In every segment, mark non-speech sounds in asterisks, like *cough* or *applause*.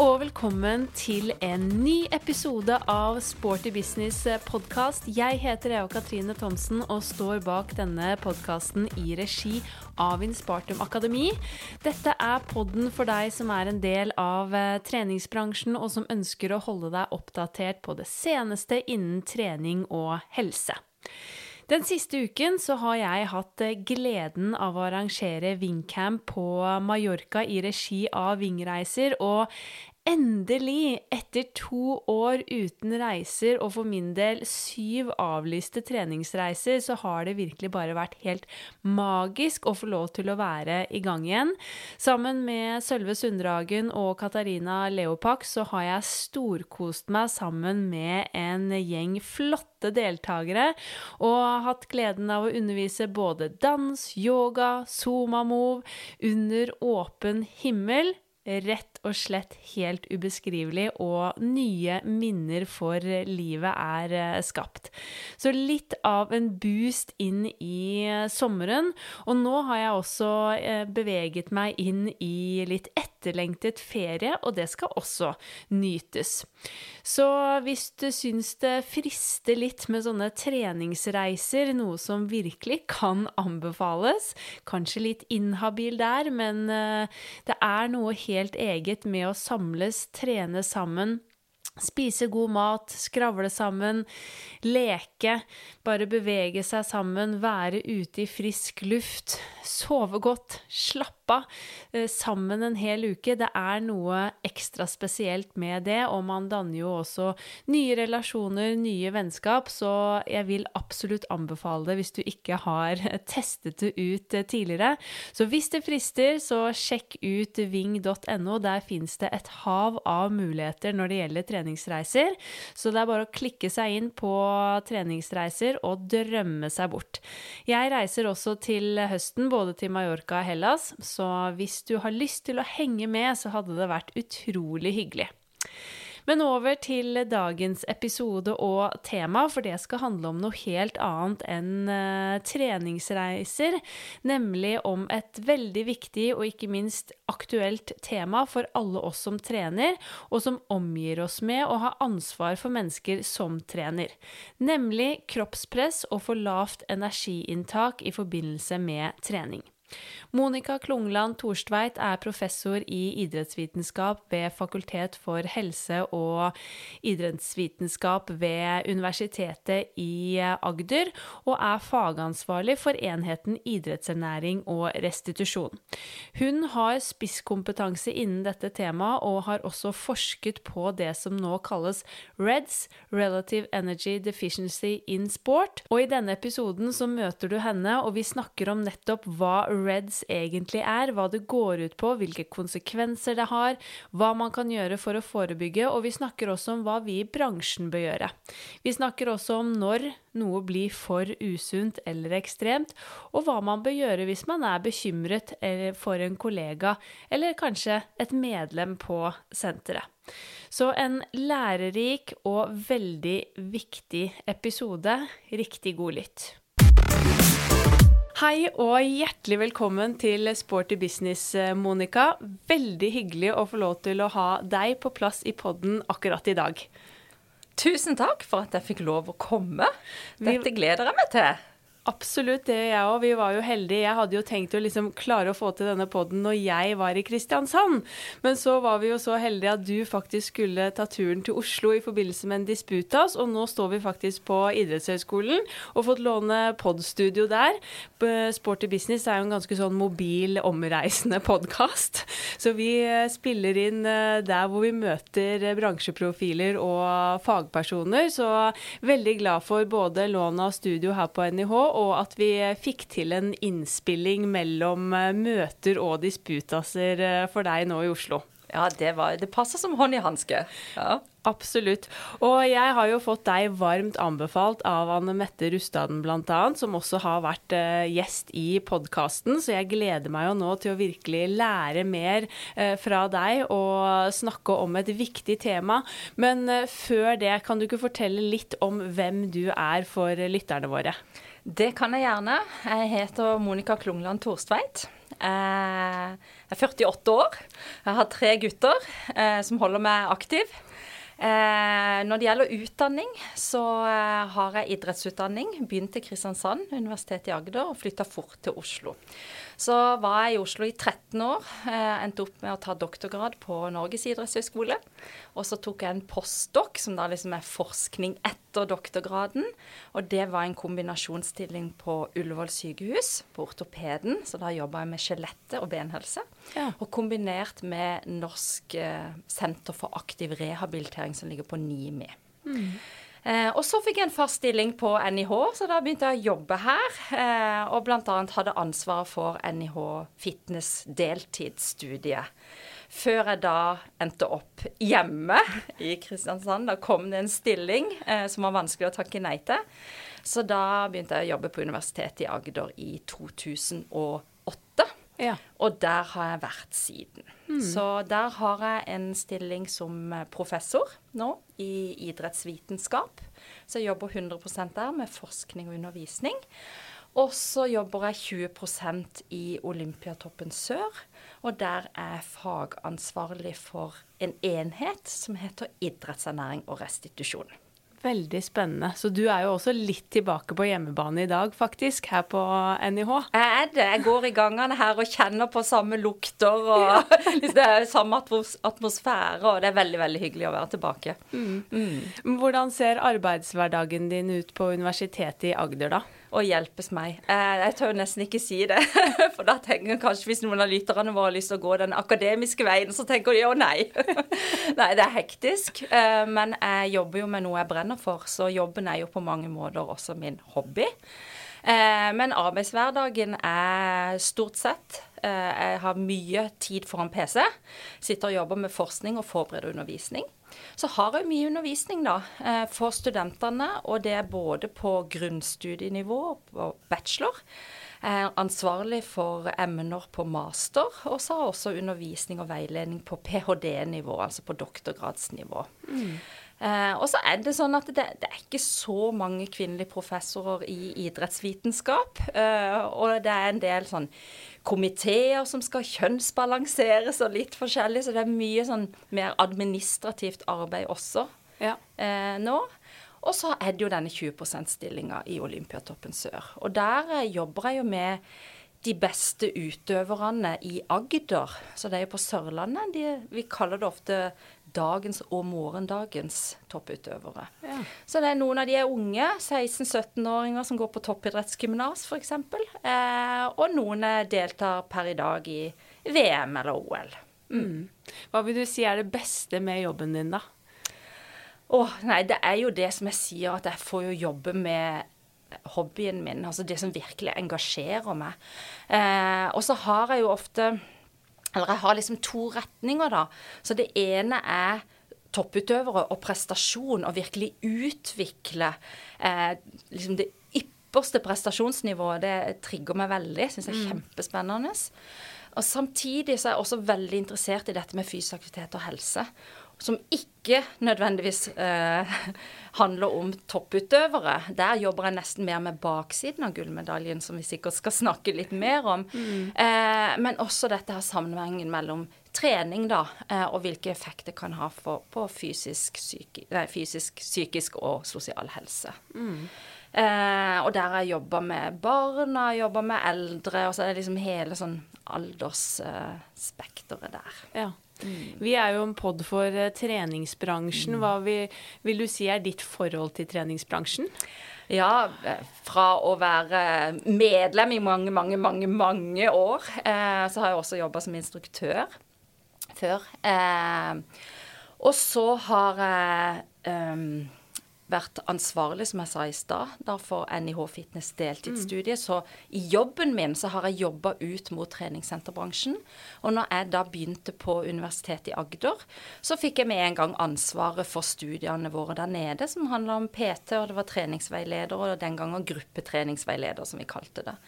og velkommen til en ny episode av Sporty business podkast. Jeg heter Eva Katrine Thomsen og står bak denne podkasten i regi av Inspartum Akademi. Dette er podden for deg som er en del av eh, treningsbransjen, og som ønsker å holde deg oppdatert på det seneste innen trening og helse. Den siste uken så har jeg hatt eh, gleden av å arrangere Wingcamp på Mallorca i regi av Vingreiser, og Endelig, etter to år uten reiser, og for min del syv avlyste treningsreiser, så har det virkelig bare vært helt magisk å få lov til å være i gang igjen. Sammen med Sølve Sunddragen og Katarina Leopak så har jeg storkost meg sammen med en gjeng flotte deltakere, og har hatt gleden av å undervise både dans, yoga, zumamove under åpen himmel rett og slett helt ubeskrivelig, og nye minner for livet er eh, skapt. Så litt av en boost inn i eh, sommeren. Og nå har jeg også eh, beveget meg inn i litt etterlengtet ferie, og det skal også nytes. Så hvis du syns det frister litt med sånne treningsreiser, noe som virkelig kan anbefales, kanskje litt inhabil der, men det er noe helt helt eget med å samles, trene sammen, spise god mat, skravle sammen, leke, bare bevege seg sammen, være ute i frisk luft, sove godt, slappe av eh, sammen en hel uke. Det er noe ekstra spesielt med det, og man danner jo også nye relasjoner, nye vennskap, så jeg vil absolutt anbefale det hvis du ikke har *laughs* testet det ut eh, tidligere. Så hvis det frister, så sjekk ut ving.no. Der fins det et hav av muligheter når det gjelder treningsreiser, så det er bare å klikke seg inn på treningsreiser og drømme seg bort. Jeg reiser også til høsten, både til Mallorca og Hellas, så hvis du har lyst til å henge med, så hadde det vært utrolig hyggelig. Men over til dagens episode og tema, for det skal handle om noe helt annet enn uh, treningsreiser. Nemlig om et veldig viktig og ikke minst aktuelt tema for alle oss som trener, og som omgir oss med å ha ansvar for mennesker som trener. Nemlig kroppspress og for lavt energiinntak i forbindelse med trening. Monica Klungland Torstveit er professor i idrettsvitenskap ved Fakultet for helse- og idrettsvitenskap ved Universitetet i Agder, og er fagansvarlig for enheten idrettsernæring og restitusjon. Hun har spisskompetanse innen dette temaet, og har også forsket på det som nå kalles REDS, Relative Energy Deficiency in Sport. Og i denne episoden så møter du henne, og vi snakker om nettopp hva REDS egentlig er, hva det går ut på, hvilke konsekvenser det har, hva man kan gjøre for å forebygge, og vi snakker også om hva vi i bransjen bør gjøre. Vi snakker også om når noe blir for usunt eller ekstremt, og hva man bør gjøre hvis man er bekymret eh, for en kollega eller kanskje et medlem på senteret. Så en lærerik og veldig viktig episode. Riktig god lytt. Hei og hjertelig velkommen til Sporty business, eh, Monica. Veldig hyggelig å få lov til å ha deg på plass i podden akkurat i dag. Tusen takk for at jeg fikk lov å komme. Dette gleder jeg meg til. Absolutt, det jeg òg. Vi var jo heldige. Jeg hadde jo tenkt å liksom klare å få til denne poden når jeg var i Kristiansand. Men så var vi jo så heldige at du faktisk skulle ta turen til Oslo i forbindelse med en disputas, og nå står vi faktisk på idrettshøyskolen og fått låne podstudio der. Sporty Business er jo en ganske sånn mobil, omreisende podkast. Så vi eh, spiller inn eh, der hvor vi møter bransjeprofiler og fagpersoner. Så veldig glad for både lån av studio her på NIH at vi fikk til en innspilling mellom eh, møter og disputaser eh, for deg nå i Oslo. Ja, det, var, det passer som hånd i hanske. Ja. Absolutt. Og jeg har jo fått deg varmt anbefalt av Anne Mette Rustaden bl.a., som også har vært uh, gjest i podkasten, så jeg gleder meg jo nå til å virkelig lære mer uh, fra deg og snakke om et viktig tema. Men uh, før det, kan du ikke fortelle litt om hvem du er for lytterne våre? Det kan jeg gjerne. Jeg heter Monica Klungland Torstveit. Jeg er 48 år. Jeg har tre gutter eh, som holder meg aktiv. Eh, når det gjelder utdanning, så eh, har jeg idrettsutdanning. Begynte i Kristiansand, Universitetet i Agder, og flytta fort til Oslo. Så var jeg i Oslo i 13 år. Eh, endte opp med å ta doktorgrad på Norges idrettshøgskole. Og så tok jeg en postdok, som da liksom er forskning etter doktorgraden. Og det var en kombinasjonsstilling på Ullevål sykehus, på ortopeden. Så da jobba jeg med skjelettet og benhelse. Ja. Og kombinert med Norsk eh, senter for aktiv rehabilitering, som ligger på NIMI. Mm. Eh, og så fikk jeg en fast stilling på NIH, så da begynte jeg å jobbe her. Eh, og bl.a. hadde ansvaret for NIH fitness deltidsstudie. Før jeg da endte opp hjemme i Kristiansand. Da kom det en stilling eh, som var vanskelig å takke nei til. Så da begynte jeg å jobbe på Universitetet i Agder i 2008. Ja. Og der har jeg vært siden. Mm. Så der har jeg en stilling som professor nå i idrettsvitenskap. Så jeg jobber 100% der med forskning og undervisning. Og så jobber jeg 20% i Olympiatoppen sør. Og der er jeg fagansvarlig for en enhet som heter idrettsernæring og restitusjon. Veldig spennende. Så du er jo også litt tilbake på hjemmebane i dag, faktisk, her på NIH? Jeg er det. Jeg går i gangene her og kjenner på samme lukter og ja. *laughs* det er samme atmosfære, og det er veldig, veldig hyggelig å være tilbake. Mm. Mm. Hvordan ser arbeidshverdagen din ut på Universitetet i Agder, da? Og hjelpes meg. Eh, jeg tør nesten ikke si det. *laughs* For da tenker jeg kanskje hvis noen av lytterne våre har lyst til å gå den akademiske veien, så tenker de å nei. *laughs* Nei, det er hektisk. Eh, men jeg jobber jo med noe jeg brenner for, så jobben er jo på mange måter også min hobby. Eh, men arbeidshverdagen er stort sett Jeg har mye tid foran PC. Sitter og jobber med forskning og forbereder undervisning. Så har jeg mye undervisning da, eh, for studentene, og det er både på grunnstudienivå og bachelor. Jeg er ansvarlig for emner på master, og så har jeg også undervisning og veiledning på ph.d.-nivå, altså på doktorgradsnivå. Mm. Eh, og så er det sånn at det, det, er ikke så mange kvinnelige professorer i idrettsvitenskap. Eh, og det er en del sånn komiteer som skal kjønnsbalanseres og litt forskjellig, så det er mye sånn mer administrativt arbeid også ja. eh, nå. Og så er det jo denne 20 %-stillinga i Olympiatoppen sør. Og der eh, jobber jeg jo med de beste utøverne i Agder. Så det er jo på Sørlandet. De, vi kaller det ofte dagens og morgendagens topputøvere. Ja. Så det er noen av de er unge, 16-17-åringer som går på toppidrettsgymnas f.eks. Eh, og noen deltar per i dag i VM eller OL. Mm. mm. Hva vil du si er det beste med jobben din, da? Åh, oh, nei, det er jo det som jeg sier, at jeg får jo jobbe med hobbyen min, altså det som virkelig engasjerer meg. Eh, og så har jeg jo ofte eller jeg har liksom to retninger, da. Så det ene er topputøvere og prestasjon, og virkelig utvikle eh, liksom det ypperste prestasjonsnivået. Det trigger meg veldig. Syns jeg er mm. kjempespennende. Og samtidig så er jeg også veldig interessert i dette med fysisk aktivitet og helse som ikke nødvendigvis eh, *laughs* handler om topputøvere. Der jobber jeg nesten mer med baksiden av gullmedaljen, som vi sikkert skal snakke litt mer om. Mm. Eh, men også dette her sammenhengen mellom trening da, eh, og hvilke effekter kan ha for, på fysisk, psyki, nei, fysisk, psykisk og sosial helse. Mm. Eh, og der jeg jobber med barna, jobber med eldre, og så er det liksom hele sånn aldersspekteret der. Ja. Mm. Vi er jo en pod for uh, treningsbransjen. Hva vil, vil, du si er ditt forhold til treningsbransjen? Ja, eh, fra å være medlem i mange, mange, mange mange år, eh, så har jeg også jobba som instruktør før. Eh, og så har jeg um, vært ansvarlig, som jeg sa i stad, for NIH Fitness deltidsstudie. Mm. Så i jobben min så har jeg jobba ut mot treningssenterbransjen. Og når jeg da begynte på Universitetet i Agder, så fikk jeg med en gang ansvaret for studiene våre der nede, som handla om PT, og det var treningsveileder, og den gangen gruppetreningsveileder, som vi kalte det.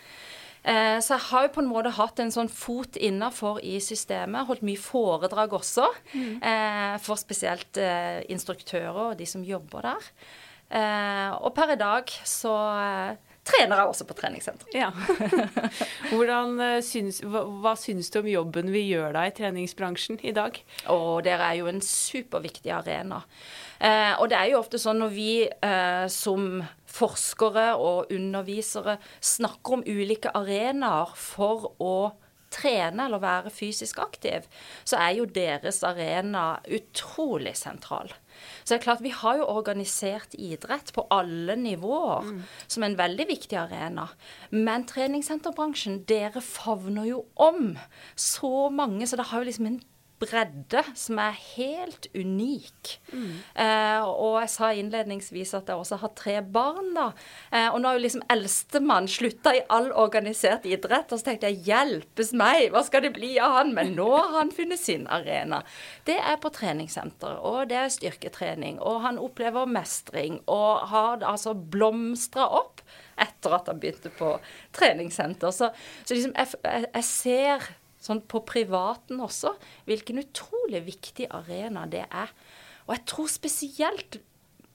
Eh, så jeg har jo på en måte hatt en sånn fot innafor i systemet. Holdt mye foredrag også. Mm. Eh, for spesielt eh, instruktører og de som jobber der. og per i dag så trener jeg også på treningssenter. Ja. *laughs* Hvordan syns, hva, hva syns du om jobben vi gjør da i treningsbransjen i dag? Og dere er jo en superviktig arena. Eh, og det er jo ofte sånn når vi eh, som forskere og undervisere snakker om ulike arenaer for å trene eller være fysisk aktiv, så er jo deres arena utrolig sentral. Så det er klart, Vi har jo organisert idrett på alle nivåer mm. som en veldig viktig arena. Men treningssenterbransjen, dere favner jo om så mange, så det har jo liksom en bredde som er helt unik. Mm. Eh, og jeg sa innledningsvis at jeg også har tre barn, da. Eh, og nå har jo liksom eldstemann slutta i all organisert idrett. Og så tenkte jeg hjelpes meg, hva skal det bli av han? Men nå har han funnet sin arena. Det er på treningssenter, og det er styrketrening. Og han opplever mestring, og har altså blomstra opp etter at han begynte på treningssenter. Så, så liksom jeg, jeg, jeg ser sånn på privaten også, hvilken utrolig viktig arena det er. Og jeg tror spesielt,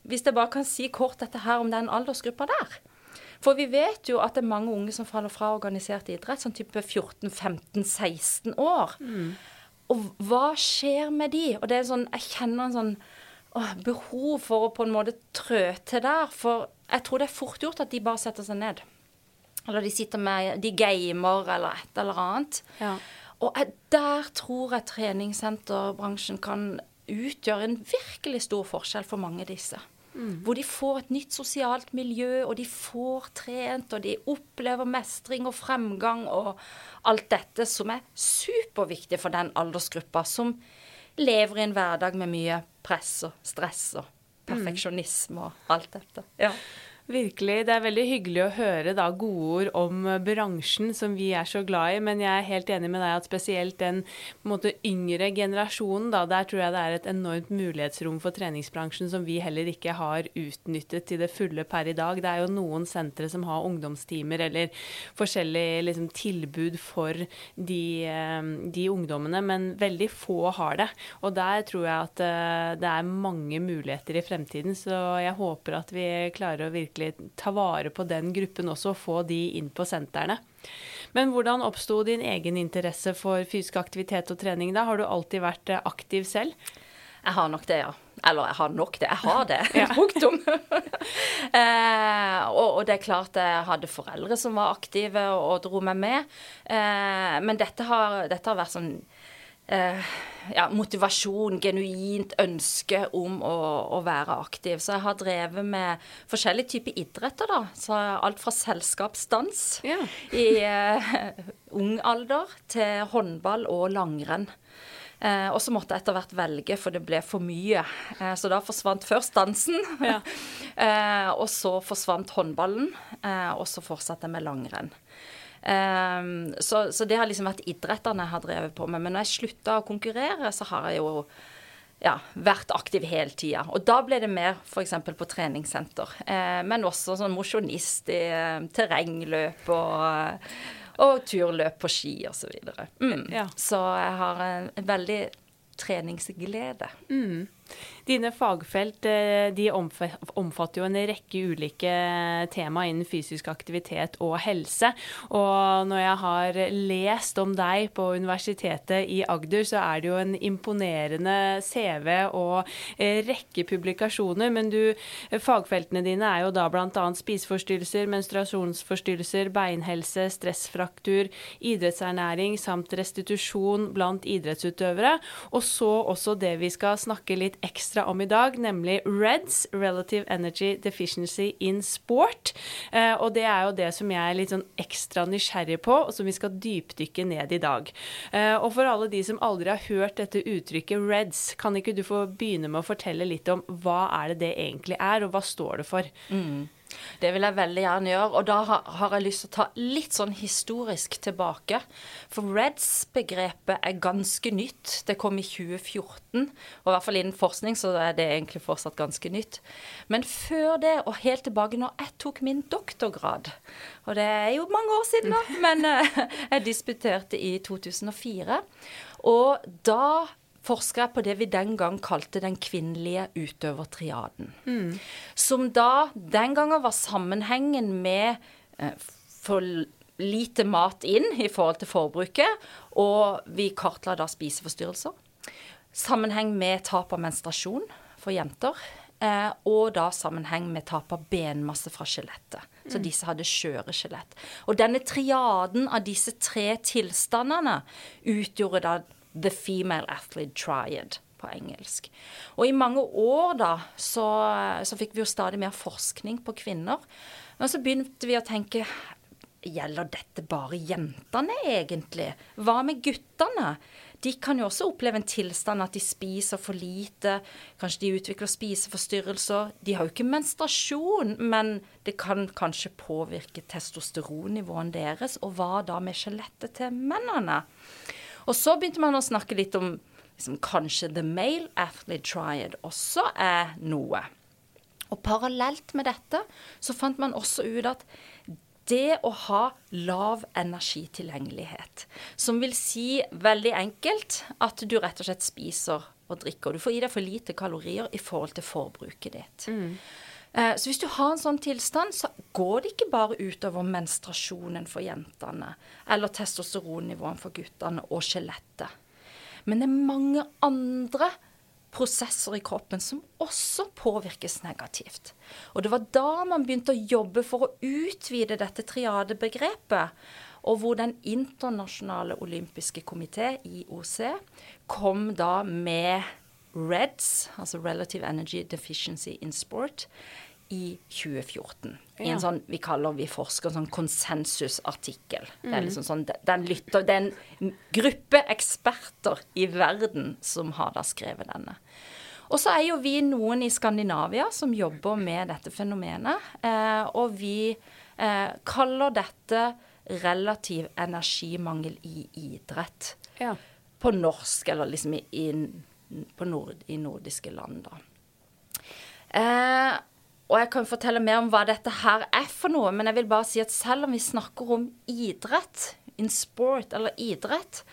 hvis jeg bare kan si kort dette her om den aldersgruppa der. For vi vet jo at det er mange unge som faller fra organisert idrett, sånn type 14-15-16 år. Mm. Og hva skjer med de? Og det er sånn, jeg kjenner en sånn å, behov for å på en måte trø til der. For jeg tror det er fort gjort at de bare setter seg ned. Eller de sitter med De gamer eller et eller annet. Ja. Og der tror jeg treningssenterbransjen kan utgjøre en virkelig stor forskjell for mange av disse. Mm. Hvor de får et nytt sosialt miljø, og de får trent, og de opplever mestring og fremgang og alt dette som er superviktig for den aldersgruppa som lever i en hverdag med mye press og stress og mm. perfeksjonisme og alt dette. Ja. Virkelig. Det er veldig hyggelig å høre da godord om bransjen som vi er så glad i, men jeg er helt enig med deg at spesielt den måte, yngre generasjonen, da, der tror jeg det er et enormt mulighetsrom for treningsbransjen som vi heller ikke har utnyttet til det fulle per i dag. Det er jo noen sentre som har ungdomstimer eller forskjellige liksom, tilbud for de, eh, de, ungdommene, men veldig få har det. Og der tror jeg at uh, det er mange muligheter i fremtiden, så jeg håper at vi klarer å virkelig virkelig ta vare på den gruppen også, og få de inn på sentrene. Men hvordan oppsto din egen interesse for fysisk aktivitet og trening da? Har du alltid vært eh, aktiv selv? Jeg har nok det, ja. Eller jeg har nok det. Jeg har det. *laughs* *laughs* Punktum. *laughs* eh, og, og, det er klart jeg hadde foreldre som var aktive og, og dro meg med. Eh, men dette har, dette har vært sånn eh, ja, motivasjon, genuint ønske om å, å, være aktiv. Så jeg har drevet med forskjellige typer idretter, da. Så alt fra selskapsdans ja. i eh, ung alder til håndball og langrenn. Eh, og så måtte jeg etter hvert velge, for det ble for mye. Eh, så da forsvant først dansen. Ja. *laughs* eh, og så forsvant håndballen. Eh, og så fortsatte jeg med langrenn. Um, så, så, det har liksom vært idrettene jeg har drevet på med. Men når jeg slutta å konkurrere, så har jeg jo ja, vært aktiv hele tida. Og da ble det mer f.eks. på treningssenter. Eh, men også sånn mosjonist i eh, terrengløp og, og turløp på ski osv. Så, videre. mm. ja. så jeg har en, veldig treningsglede. Mm. Dine fagfelt eh, de omfatter jo en rekke ulike tema innen fysisk aktivitet og helse. Og når jeg har lest om deg på Universitetet i Agder, så er det jo en imponerende CV og eh, rekke publikasjoner. Men du, fagfeltene dine er jo da bl.a. spiseforstyrrelser, menstruasjonsforstyrrelser, beinhelse, stressfraktur, idrettsernæring samt restitusjon blant idrettsutøvere. Og så også det vi skal snakke litt ekstra ekstra om i dag, nemlig REDS, Relative Energy Deficiency in Sport. Eh, og det er jo det som jeg er litt sånn ekstra nysgjerrig på, og som vi skal dypdykke ned i dag. Eh, og for alle de som aldri har hørt dette uttrykket REDS, kan ikke du få begynne med å fortelle litt om hva er det det egentlig er, og hva står det for? Mm. Det vil jeg veldig gjerne gjøre. Og da har jeg lyst til å ta litt sånn historisk tilbake. For REDS-begrepet er ganske nytt. Det kom i 2014. Og i hvert fall innen forskning så er det egentlig fortsatt ganske nytt. Men før det, og helt tilbake når jeg tok min doktorgrad, og det er jo mange år siden nå, men eh, *laughs* jeg disputerte i 2004. Og da forska jeg på det vi den gang kalte den kvinnelige utøvertriaden. Som da den gangen var sammenhengen med eh, for lite mat inn i forhold til forbruket, og vi kartla da spiseforstyrrelser. Sammenheng med tap av menstruasjon for jenter. Eh, og da sammenheng med tap av benmasse fra skjelettet. Så disse hadde skjøre skjelett. Og denne triaden av disse tre tilstandene utgjorde da the female athlete triad på engelsk. Og i mange år da så, så fikk vi jo stadig mer forskning på kvinner. Men så begynte vi å tenke Gjelder dette bare jentene, egentlig? Hva med guttene? De kan jo også oppleve en tilstand at de spiser for lite. Kanskje de utvikler spiseforstyrrelser. De har jo ikke menstruasjon, men det kan kanskje påvirke testosteronnivåene deres. Og hva da med skjelettet til mennene? Og så begynte man å snakke litt om liksom, kanskje the male athlete triad også er noe. Og parallelt med dette så fant man også ut at det å ha lav energitilgjengelighet, som vil si veldig enkelt at du rett og slett spiser og drikker. Du får i deg for lite kalorier i forhold til forbruket ditt. Eh, Så hvis du har en sånn tilstand, så går det ikke bare utover menstruasjonen for jentene, eller testosteronnivåene for guttene og skjelettet. Men det er mange andre prosesser i kroppen som også påvirkes negativt. Og det var da man begynte å jobbe for å utvide dette triadebegrepet, og hvor Den internasjonale olympiske komité, IOC, kom da med REDS, altså Relative Energy Deficiency in Sport, i 2014. I en sånn vi kaller vi forsker sånn konsensusartikkel. Det er liksom sånn, den lytter, det er en gruppe eksperter i verden som har da skrevet denne. Og så er jo vi noen i Skandinavia som jobber med dette fenomenet. Eh, og vi eh, kaller dette relativ energimangel i idrett. Ja. På norsk, eller liksom i, i, på nord, i nordiske land, da. Eh, og jeg kan fortelle mer om hva dette her er for noe, men jeg vil bare si at selv om vi snakker om idrett, in sport eller idrett,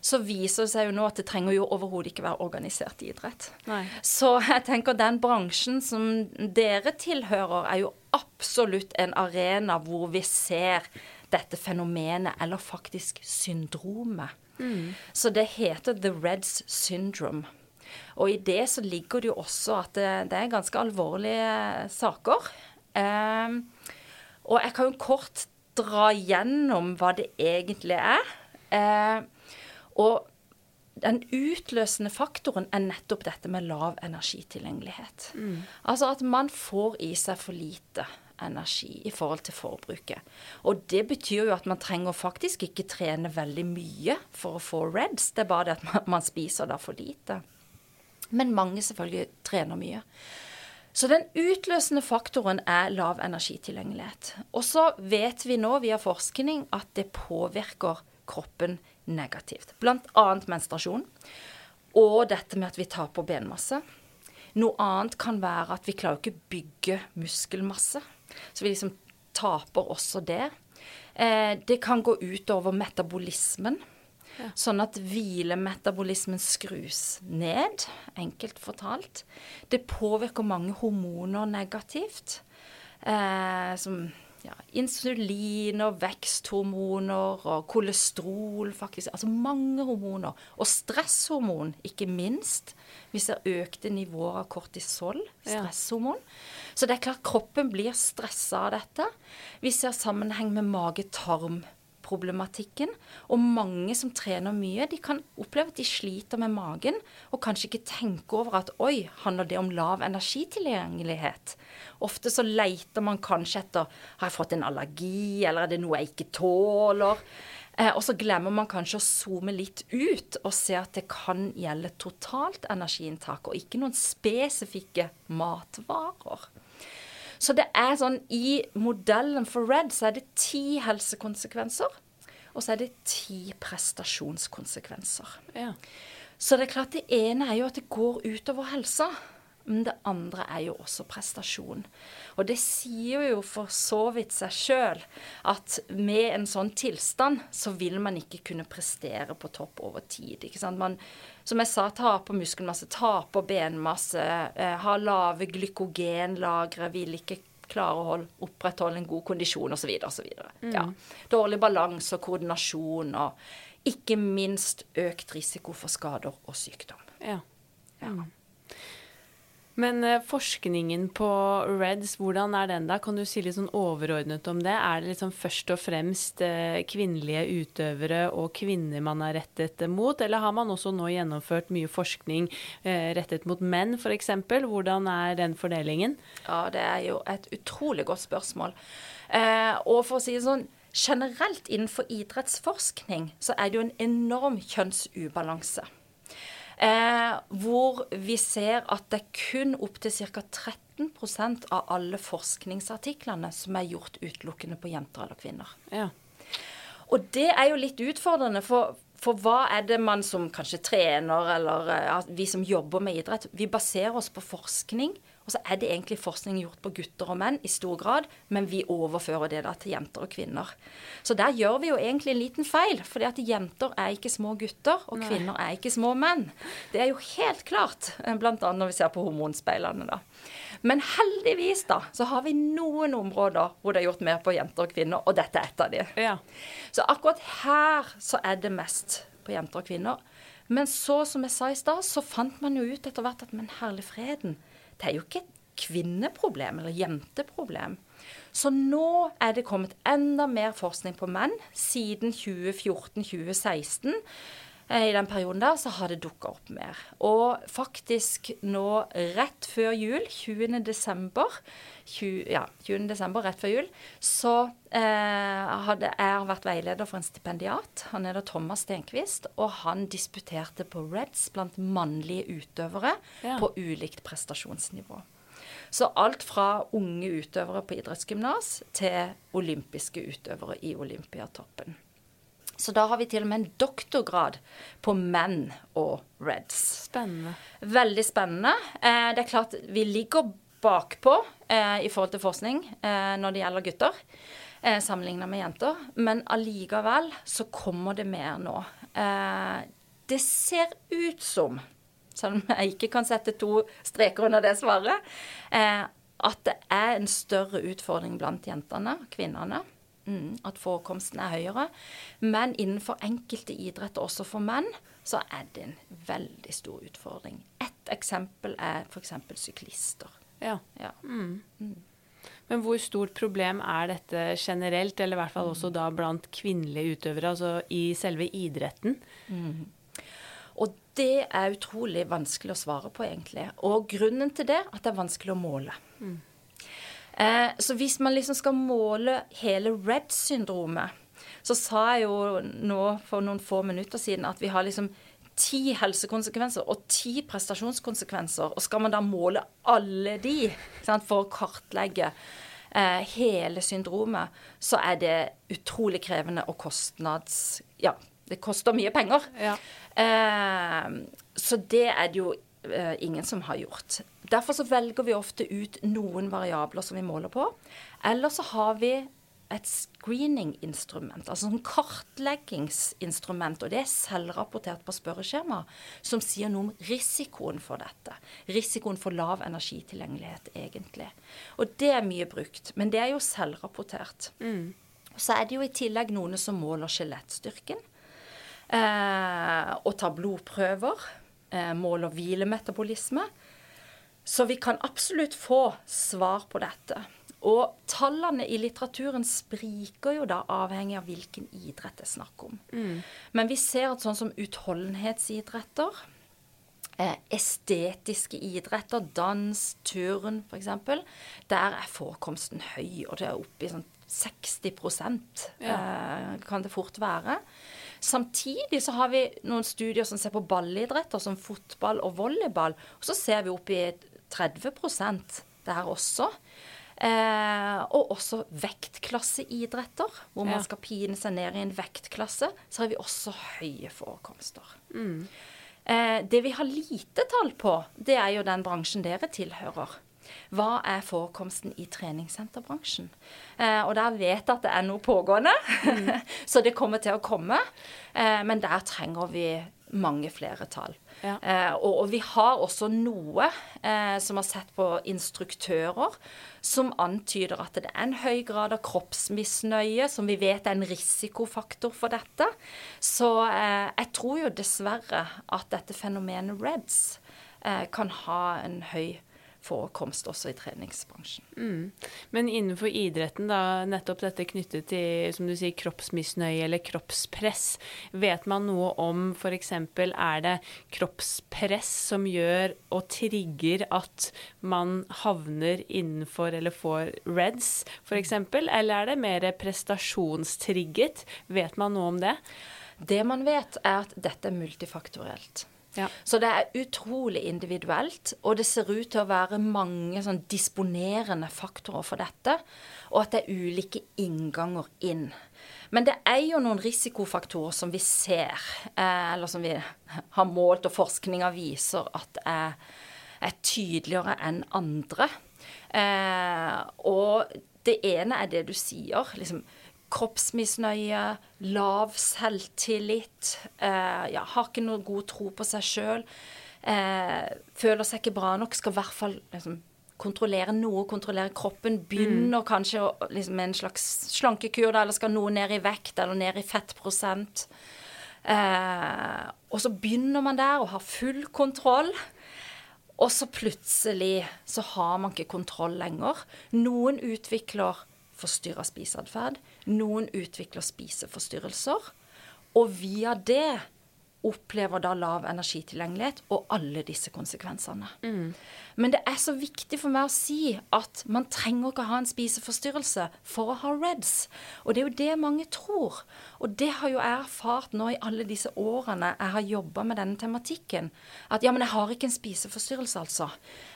så viser det seg jo nå at det trenger jo overhodet ikke være organisert idrett. Nei. Så jeg tenker den bransjen som dere tilhører, er jo absolutt en arena hvor vi ser dette fenomenet, eller faktisk syndromet. Så det heter The Reds Syndrome. Og i det så ligger det jo også at det, det er ganske alvorlige saker. Ehm, og jeg kan jo kort dra gjennom hva det egentlig er. Eh, og den utløsende faktoren er nettopp dette med lav energitilgjengelighet. Altså at man får i seg for lite energi i forhold til forbruket. Og det betyr jo at man trenger faktisk ikke trene veldig mye for å få reds. Det er bare det at man, man spiser da for lite. Men mange selvfølgelig trener mye. Så den utløsende faktoren er lav energitilgjengelighet. Og så vet vi nå via forskning at det påvirker kroppen negativt. Annet menstruasjon. Og dette med at vi taper benmasse. Noe annet kan være at vi klarer ikke å bygge muskelmasse. Så vi liksom taper også det. Eh, det kan gå ut over metabolismen. Sånn at hvilemetabolismen skrus ned, enkelt fortalt. Det påvirker mange hormoner negativt. Eh, som ja, insulin og veksthormoner og kolesterol, faktisk. Altså mange hormoner. Og stresshormon, ikke minst. Vi ser økte nivåer av kortisol, Ja. stresshormon. Så det er klart kroppen blir stressa av dette. Vi ser sammenheng med mage-tarm-problematikken. Og mange som trener mye, de kan oppleve at de sliter med magen, og kanskje ikke tenke over at oi, handler det om lav energitilgjengelighet? Ofte så leter man kanskje etter har jeg fått en allergi, eller er det noe jeg ikke tåler? Eh, og så glemmer man kanskje å zoome litt ut og se at det kan gjelde totalt energiinntak, og ikke noen spesifikke matvarer. Så det er sånn i modellen for RED så er det ti helsekonsekvenser, og så er det ti prestasjonskonsekvenser. Ja. Så det er klart det ene er jo at det går utover helsa. Men det andre er jo også prestasjon. Og det sier jo for så vidt seg sjøl at med en sånn tilstand så vil man ikke kunne prestere på topp over tid. ikke sant? Man, som jeg sa, taper muskelmasse, taper benmasse, eh, har lave glykogenlagre, vil ikke klare å holde, opprettholde en god kondisjon osv. osv. Mm. Ja. Dårlig balanse og koordinasjon og ikke minst økt risiko for skader og sykdom. Ja. ja. Mm. Men uh, forskningen på REDS, hvordan er den da? Kan du si litt sånn overordnet om det? Er det liksom først og fremst uh, kvinnelige utøvere og kvinner man er rettet mot, eller har man også nå gjennomført mye forskning uh, rettet mot menn f.eks.? Hvordan er den fordelingen? Ja, det er jo et utrolig godt spørsmål. og for å si det sånn, generelt innenfor idrettsforskning så er det jo en enorm kjønnsubalanse. Eh, hvor vi ser at det er kun opptil ca. 13% av alle forskningsartiklene som er gjort utelukkende på jenter eller kvinner. Ja. Og det er jo litt utfordrende, for, for hva er det man som kanskje trener, eller ja, eh, vi som jobber med idrett, vi baserer oss på forskning og så er det egentlig forskning gjort på gutter og menn i stor grad, men vi overfører det da til jenter og kvinner. Så der gjør vi jo egentlig en liten feil, fordi at jenter er ikke små gutter, og kvinner er ikke små menn. Det er jo helt klart, bl.a. når vi ser på hormonspeilene, da. Men heldigvis, da, så har vi noen områder hvor det er gjort mer på jenter og kvinner, og dette er et av de. Ja. Så akkurat her så er det mest på jenter og kvinner. Men så, som jeg sa i stad, så fant man jo ut etter hvert at men herlig freden det er jo ikke et kvinneproblem eller jenteproblem. Så nå er det kommet enda mer forskning på menn. Siden 2014-2016 eh, i den perioden der, så har det dukka opp mer. Og faktisk nå rett før jul, 20. desember, 20, ja, 20. desember rett før jul, så eh, hadde jeg vært veileder for en stipendiat. Han heter Thomas Stenquist, og han disputerte på Reds blant mannlige utøvere ja. på ulikt prestasjonsnivå. Så alt fra unge utøvere på idrettsgymnas til olympiske utøvere i Olympiatoppen. Så da har vi til og med en doktorgrad på menn og Reds. Spennende. Veldig spennende. Eh, det er klart vi ligger bakpå eh, i forhold til forskning eh, når det gjelder gutter, eh, sammenlignet med jenter. Men allikevel så kommer det mer nå. Eh, det ser ut som, selv om jeg ikke kan sette to streker under det svaret, at det er en større utfordring blant jentene, kvinnene. Mm, at forekomsten er høyere. Men innenfor enkelte idretter, også for menn, så er det en veldig stor utfordring. Et eksempel er f.eks. syklister. Ja. ja. Mm. Mm. Men hvor stort problem er dette generelt, eller i hvert fall også da blant kvinnelige utøvere, altså i selve idretten? Mm. Og det er utrolig vanskelig å svare på, egentlig. Og grunnen til det er at det er vanskelig å måle. Mm. Eh, så hvis man liksom skal måle hele RED-syndromet, så sa jeg jo nå for noen få minutter siden at vi har liksom ti helsekonsekvenser og ti prestasjonskonsekvenser. Og skal man da måle alle de sant, for å kartlegge eh, hele syndromet, så er det utrolig krevende og kostnads... Ja, det koster mye penger. Ja. Eh, så det er det jo eh, ingen som har gjort. Derfor så velger vi ofte ut noen variabler som vi måler på. Eller så har vi et screening-instrument, altså en kartleggingsinstrument, og det er selvrapportert på spørreskjema, som sier noe om risikoen for dette. Risikoen for lav energitilgjengelighet, egentlig. Og det er mye brukt, men det er jo selvrapportert. Mm. Så er det jo i tillegg noen som måler skjelettstyrken, eh, og tar blodprøver, eh, måler hvilemetabolisme. Så vi kan absolutt få svar på dette. Og tallene i litteraturen spriker jo da avhengig av hvilken idrett det er snakk om. Mm. Men vi ser at sånn som utholdenhetsidretter, eh, estetiske idretter, dans, turn f.eks., der er forekomsten høy, og det er oppe i sånn 60 ja. eh, kan det fort være. Samtidig så har vi noen studier som ser på ballidretter som fotball og volleyball, og så ser vi opp i 30% der også. Eh, og også vektklasseidretter, hvor man skal pine seg ned i en vektklasse. Så har vi også høye forekomster. Mm. Eh, det vi har lite tall på, det er jo den bransjen dere tilhører. Hva er forekomsten i treningssenterbransjen? Eh, og der vet jeg at det er noe pågående, mm. *laughs* så det kommer til å komme. Eh, men der trenger vi mange flere tall. Ja. Eh, og, og, vi har også noe eh, som har sett på instruktører som antyder at det er en høy grad av kroppsmisnøye, som vi vet er en risikofaktor for dette. Så eh, jeg tror jo dessverre at dette fenomenet REDS eh, kan ha en høy forekomst også i treningsbransjen. Mm. Men innenfor idretten, da, nettopp dette knyttet til som du sier, kroppsmisnøye eller kroppspress, vet man noe om f.eks. er det kroppspress som gjør og trigger at man havner innenfor eller får reds f.eks., eller er det mer prestasjonstrigget? Vet man noe om det? Det man vet, er at dette er multifaktorielt. Ja. Så det er utrolig individuelt, og det ser ut til å være mange sånn disponerende faktorer for dette, og at det er ulike innganger inn. Men det er jo noen risikofaktorer som vi ser, eh, eller som vi har målt, og forskninga viser at er, er tydeligere enn andre. Eh, og det ene er det du sier. liksom kroppsmisnøye, lav selvtillit, eh, ja, har ikke noe god tro på seg sjøl, eh, føler seg ikke bra nok, skal i hvert fall liksom, kontrollere noe, kontrollere kroppen, begynner mm. kanskje liksom, med en slags slankekur, da, eller skal noe ned i vekt eller ned i fettprosent. Eh, og så begynner man der og har full kontroll. Og så plutselig så har man ikke kontroll lenger. Noen utvikler forstyrra spiseatferd. Noen utvikler spiseforstyrrelser. Og via det opplever da lav energitilgjengelighet og alle disse konsekvensene. Mm. Men det er så viktig for meg å si at man trenger ikke ha en spiseforstyrrelse for å ha REDS. Og det er jo det mange tror. Og det har jo jeg erfart nå i alle disse årene jeg har jobba med denne tematikken. At ja, men jeg har ikke en spiseforstyrrelse, altså.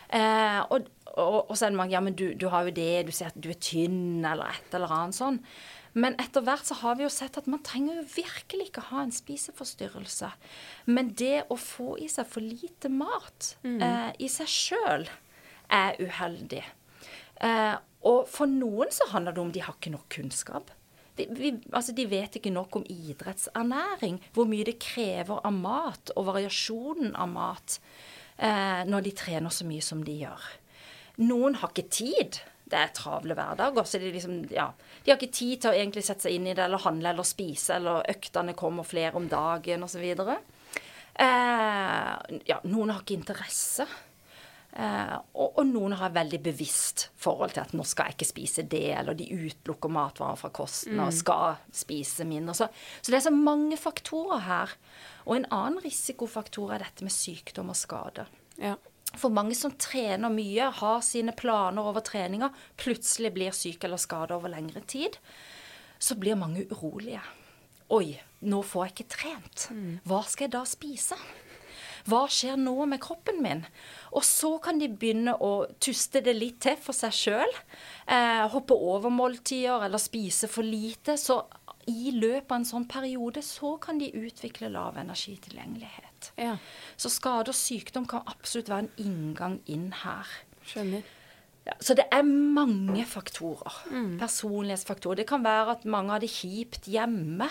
Eh, og, og, og, så er det mange ja, men du, du, har jo det, du ser at du er tynn, eller et eller annet sånn. Men etter hvert så har vi jo sett at man trenger jo virkelig ikke ha en spiseforstyrrelse. Men det å få i seg for lite mat mm. eh, i seg sjøl er uheldig. Eh, og for noen så handler det om de har ikke nok kunnskap. De, vi, altså de vet ikke nok om idrettsernæring, hvor mye det krever av mat, og variasjonen av mat, eh, når de trener så mye som de gjør. Noen har ikke tid. Det er travle hverdager. Så de, liksom, ja, de har ikke tid til å egentlig sette seg inn i det, eller handle eller spise, eller øktene kommer flere om dagen osv. Eh, ja, noen har ikke interesse. Eh, og, og, noen har veldig bevisst forhold til at nå skal jeg ikke spise det, eller de utelukker matvarer fra kosten mm. og skal spise mindre. Så, så, det er så mange faktorer her. Og en annen risikofaktor er dette med sykdom og skade. Ja for mange som trener mye, har sine planer over treninga, plutselig blir syk eller skada over lengre tid, så blir mange urolige. Oi, nå får jeg ikke trent. Hva skal jeg da spise? Hva skjer nå med kroppen min? Og så kan de begynne å tuste det litt til for seg sjøl. Eh, hoppe over måltider eller spise for lite. Så i løpet av en sånn periode så kan de utvikle lav energitilgjengelighet. Ja. Så skade og sykdom kan absolutt være en inngang inn her. Skjønner. Ja, så det er mange faktorer. Mm. Personlighetsfaktorer. Det kan være at mange har det kjipt hjemme.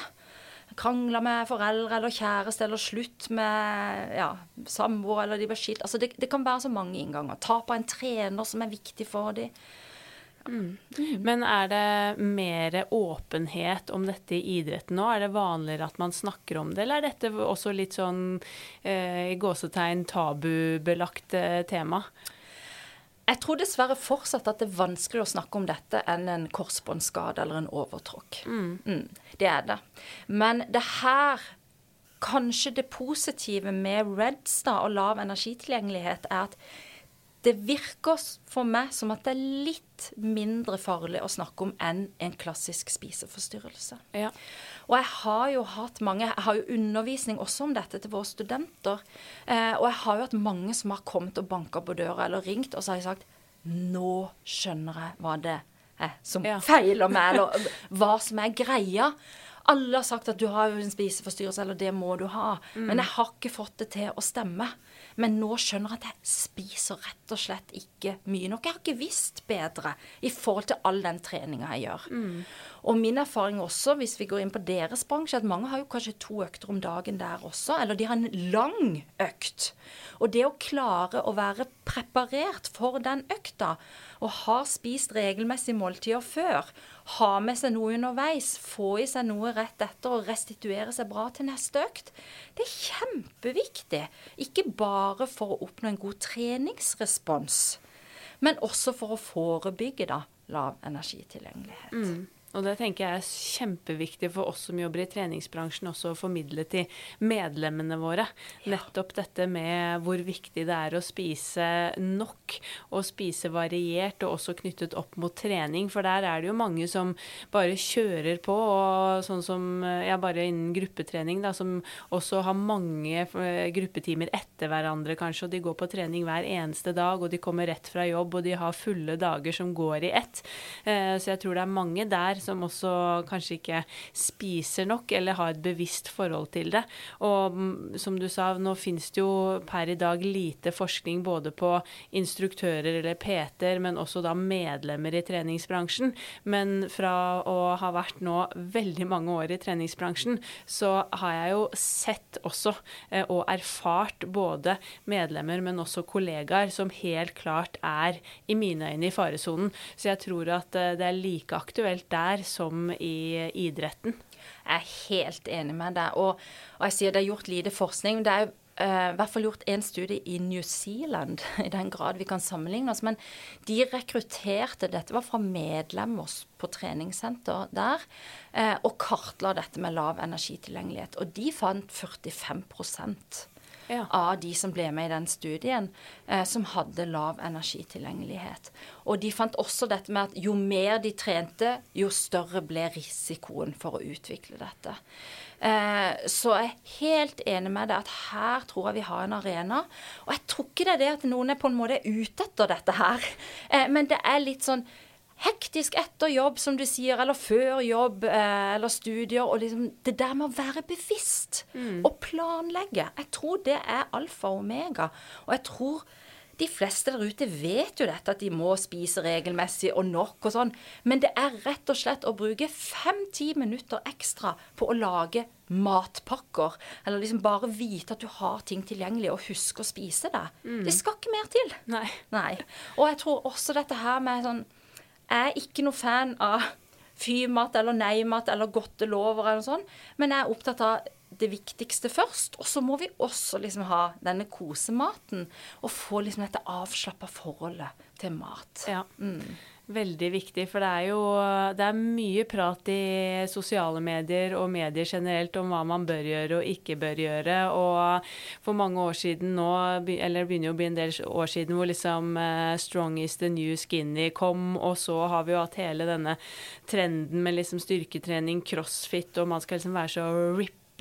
Krangler med foreldre eller kjæreste eller slutt med ja, samboer eller de blir skilt. Altså det, det, kan være så mange innganger. Tap av en trener som er viktig for dem. Mm. Men er det mer åpenhet om dette i idretten nå? Er det vanligere at man snakker om det, eller er dette også litt sånn eh, gåsetegn tabubelagt eh, tema? Jeg tror dessverre fortsatt at det er vanskeligere å snakke om dette enn en korsbåndskade eller en overtråkk. Mm. Mm, det er det. Men det her Kanskje det positive med REDS da, og lav energitilgjengelighet er at det virker for meg som at det er litt mindre farlig å snakke om enn en klassisk spiseforstyrrelse. Ja. Og jeg har jo hatt mange Jeg har jo undervisning også om dette til våre studenter. Eh, og jeg har jo hatt mange som har kommet og banka på døra eller ringt, og så har jeg sagt Nå skjønner jeg hva det er som ja. feiler meg, eller *laughs* hva som er greia. Alle har sagt at du har en spiseforstyrrelse, eller det må du ha. Men jeg har ikke fått det til å stemme. Men nå skjønner jeg at jeg spiser rett og slett ikke mye nok. Jeg har ikke visst bedre i forhold til all den treninga jeg gjør. Og min erfaring også, hvis vi går inn på deres bransje, at mange har jo kanskje to økter om dagen der også, eller de har en lang økt. Og det å klare å være preparert for den økta, og har spist regelmessig måltider før, ha med seg noe underveis, få i seg noe rett etter og restituere seg bra til neste økt, det er kjempeviktig. Ikke bare for å oppnå en god treningsrespons, men også for å forebygge da, lav energitilgjengelighet. Og det tenker jeg er kjempeviktig for oss som jobber i treningsbransjen, også å formidle til medlemmene våre. Nettopp dette med hvor viktig det er å spise nok, og spise variert, og også knyttet opp mot trening. For der er det jo mange som bare kjører på, og sånn som ja, bare innen gruppetrening, da, som også har mange eh, gruppetimer etter hverandre, kanskje, og de går på trening hver eneste dag, og de kommer rett fra jobb, og de har fulle dager som går i ett. Eh, Så jeg tror det er mange der som også kanskje ikke spiser nok, eller har et bevisst forhold til det. Og mm, som du sa, nå finnes det jo per i dag lite forskning både på instruktører eller PT-er, men også da medlemmer i treningsbransjen. Men fra å ha vært nå veldig mange år i treningsbransjen, så har jeg jo sett også eh, og erfart både medlemmer, men også kollegaer som helt klart er i mine øyne i faresonen. Så jeg tror at eh, det er like aktuelt der som i idretten. Jeg er helt enig med deg. Og, og jeg sier det er gjort lite forskning. Det er i hvert fall gjort en studie i New Zealand, *laughs* i den grad vi kan sammenligne oss. Men de rekrutterte Dette var fra medlemmer på treningssenter der. eh, og kartla dette med lav energitilgjengelighet. Og de fant 45 Ja. av de som ble med i den studien, eh, som hadde lav energitilgjengelighet. Og de fant også dette med at jo mer de trente, jo større ble risikoen for å utvikle dette. Eh, så jeg er helt enig med deg at her tror jeg vi har en arena. Og jeg tror ikke det er det at noen er på en måte ute etter dette her, eh, men det er litt sånn hektisk etter jobb, som du sier, eller før jobb eh, eller studier. Og liksom det der med å være bevisst og planlegge. Jeg tror det er alfa og omega. Og jeg tror de fleste der ute vet jo dette, at de må spise regelmessig og nok og sånn. Men det er rett og slett å bruke fem-ti minutter ekstra på å lage matpakker. Eller liksom bare vite at du har ting tilgjengelig, og huske å spise det. Det skal ikke mer til. Nei. Nei. Og jeg tror også dette her med sånn Jeg er ikke noe fan av fy-mat eller nei-mat eller godtelover eller sånn, men jeg er opptatt av det viktigste først. Og så må vi også liksom ha denne kosematen, og få liksom dette avslappa forholdet til mat. Ja. Veldig viktig, for det er jo det er mye prat i sosiale medier og medier generelt om hva man bør gjøre og ikke bør gjøre. Og for mange år siden nå, eller det begynner jo å bli en del år siden, hvor liksom uh, 'strong is the new skinny' kom, og så har vi jo hatt hele denne trenden med liksom styrketrening, crossfit, og man skal liksom være så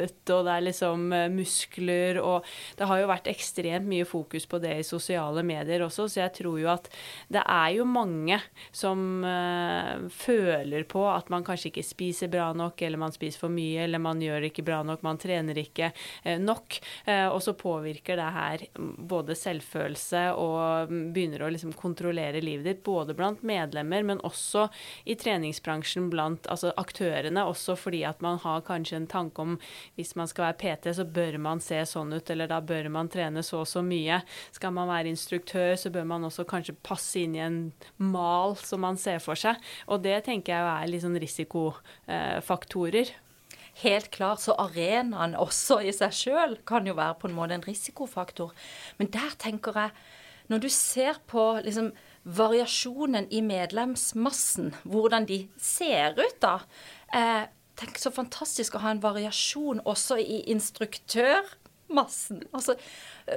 ripped og det er liksom eh, muskler og Det har jo vært ekstremt mye fokus på det i sosiale medier også, så jeg tror jo at det er jo mange som uh, føler på at man kanskje ikke spiser bra nok, eller man spiser for mye, eller man gjør ikke bra nok, man trener ikke uh, nok. Uh, og så påvirker det her både selvfølelse og mm, begynner å liksom kontrollere livet ditt, både blant medlemmer, men også i treningsbransjen blant altså aktørene, også fordi at man har kanskje en tanke om hvis man skal være PT, så bør man se sånn ut, eller da bør man trene så og så mye. Skal man være instruktør, så bør man også kanskje passe inn i en mal som man ser for seg. Og det tenker jeg er litt sånn risikofaktorer. Helt klart, så arenaen også i seg sjøl kan jo være på en måte en risikofaktor. Men der tenker jeg, når du ser på liksom variasjonen i medlemsmassen, hvordan de ser ut da eh, Tenk så fantastisk å ha en variasjon også i instruktørmassen. Altså,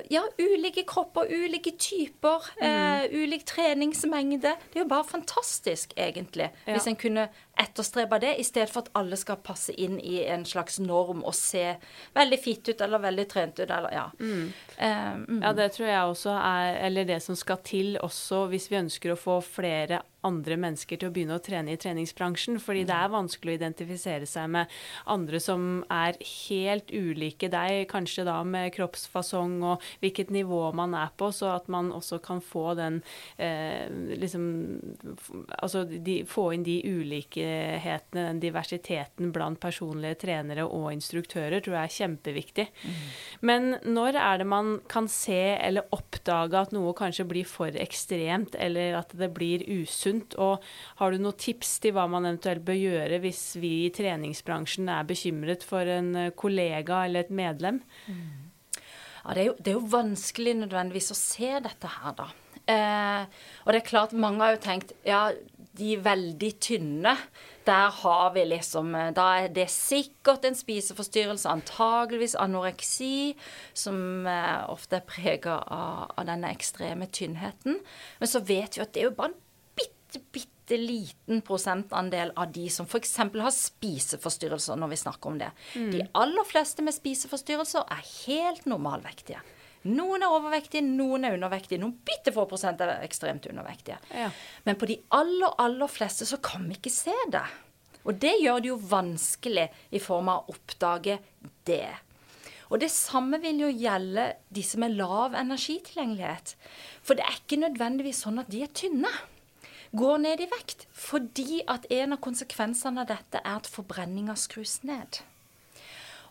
ja, ulike kropper, ulike typer, eh, ulik treningsmengde. Det er jo bare fantastisk, egentlig, hvis en kunne etterstrebe det, i stedet for at alle skal passe inn i en slags norm og se veldig fitt ut eller veldig trent ut, eller ja. Mm. Uh, mm. Ja, det tror jeg også er Eller det som skal til også hvis vi ønsker å få flere andre mennesker til å begynne å trene i treningsbransjen. Fordi det er vanskelig å identifisere seg med andre som er helt ulike deg, kanskje da med kroppsfasong og hvilket nivå man er på, så at man også kan få den eh, liksom Altså de, få inn de ulikhetene, den diversiteten blant personlige trenere og instruktører, tror jeg er kjempeviktig. Mm. Men når er det man kan se eller oppdage at noe kanskje blir for ekstremt, eller at det blir usunt? Og har du noen tips til hva man eventuelt bør gjøre hvis vi i treningsbransjen er bekymret for en kollega eller et medlem? Mm. Ja, det er, jo, det er, jo, vanskelig nødvendigvis å se dette her, da. Eh, og det er klart, mange har jo tenkt ja, de veldig tynne, der har vi liksom eh, Da er det sikkert en spiseforstyrrelse, antageligvis anoreksi, som eh, ofte er prega av, av, denne ekstreme tynnheten. Men så vet vi at det er jo bare en bitte, bitte liten prosentandel av de som f.eks. har spiseforstyrrelser, når vi snakker om det. Mm. De aller fleste med spiseforstyrrelser er helt normalvektige. Noen er overvektige, noen er undervektige. Noen bitte få prosent er ekstremt undervektige. Ja. Men på de aller, aller fleste så kan vi ikke se det. Og det gjør det jo vanskelig i form av å oppdage det. Og det samme vil jo gjelde disse med lav energitilgjengelighet. For det er ikke nødvendigvis sånn at de er tynne går ned i vekt fordi at en av konsekvensene av dette er at forbrenninga skrus ned.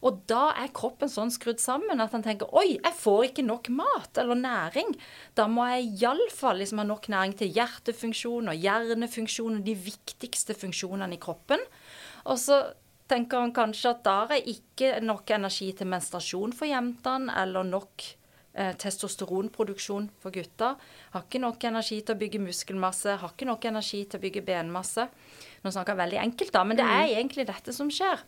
Og da er kroppen sånn skrudd sammen at han tenker oi, jeg får ikke nok mat eller næring. Da må jeg iallfall liksom ha nok næring til hjertefunksjon og hjernefunksjon og de viktigste funksjonene i kroppen. Og så tenker han kanskje at da er ikke nok energi til menstruasjon for jentene, eller nok testosteronproduksjon for gutter. Har ikke nok energi til å bygge muskelmasse, har ikke nok energi til å bygge benmasse. Nå snakker jeg veldig enkelt, da, men det er mm. egentlig dette som skjer.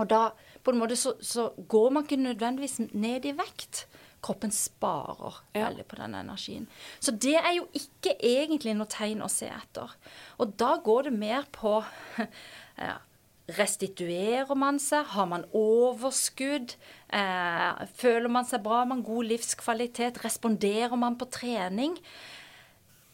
Og da på en måte så, så går man ikke nødvendigvis ned i vekt. Kroppen sparer ja. veldig på den energien. Så det er jo ikke egentlig noe tegn å se etter. Og da går det mer på *laughs* ja, Restituerer man seg? Har man overskudd? Eh, føler man seg bra? Har man god livskvalitet? Responderer man på trening?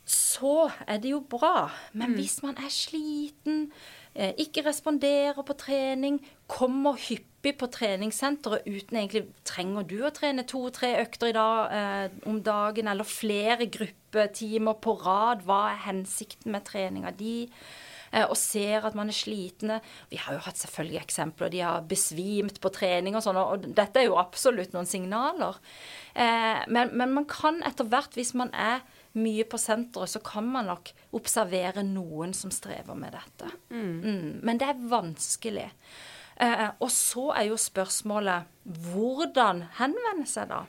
Så er det jo bra. Men mm. hvis man er sliten, eh, ikke responderer på trening, kommer hyppig på treningssenteret uten egentlig Trenger du å trene to-tre økter i dag, eh, om dagen, eller flere gruppetimer på rad? Hva er hensikten med treninga di? Eh, og ser at man er slitne. Vi har jo hatt selvfølgelig eksempler. De har besvimt på trening og sånn, og dette er jo absolutt noen signaler. Eh, men, men man kan etter hvert, hvis man er mye på senteret, så kan man nok observere noen som strever med dette. Mm. Mm. Men det er vanskelig. Eh, og så er jo spørsmålet hvordan henvende seg, da?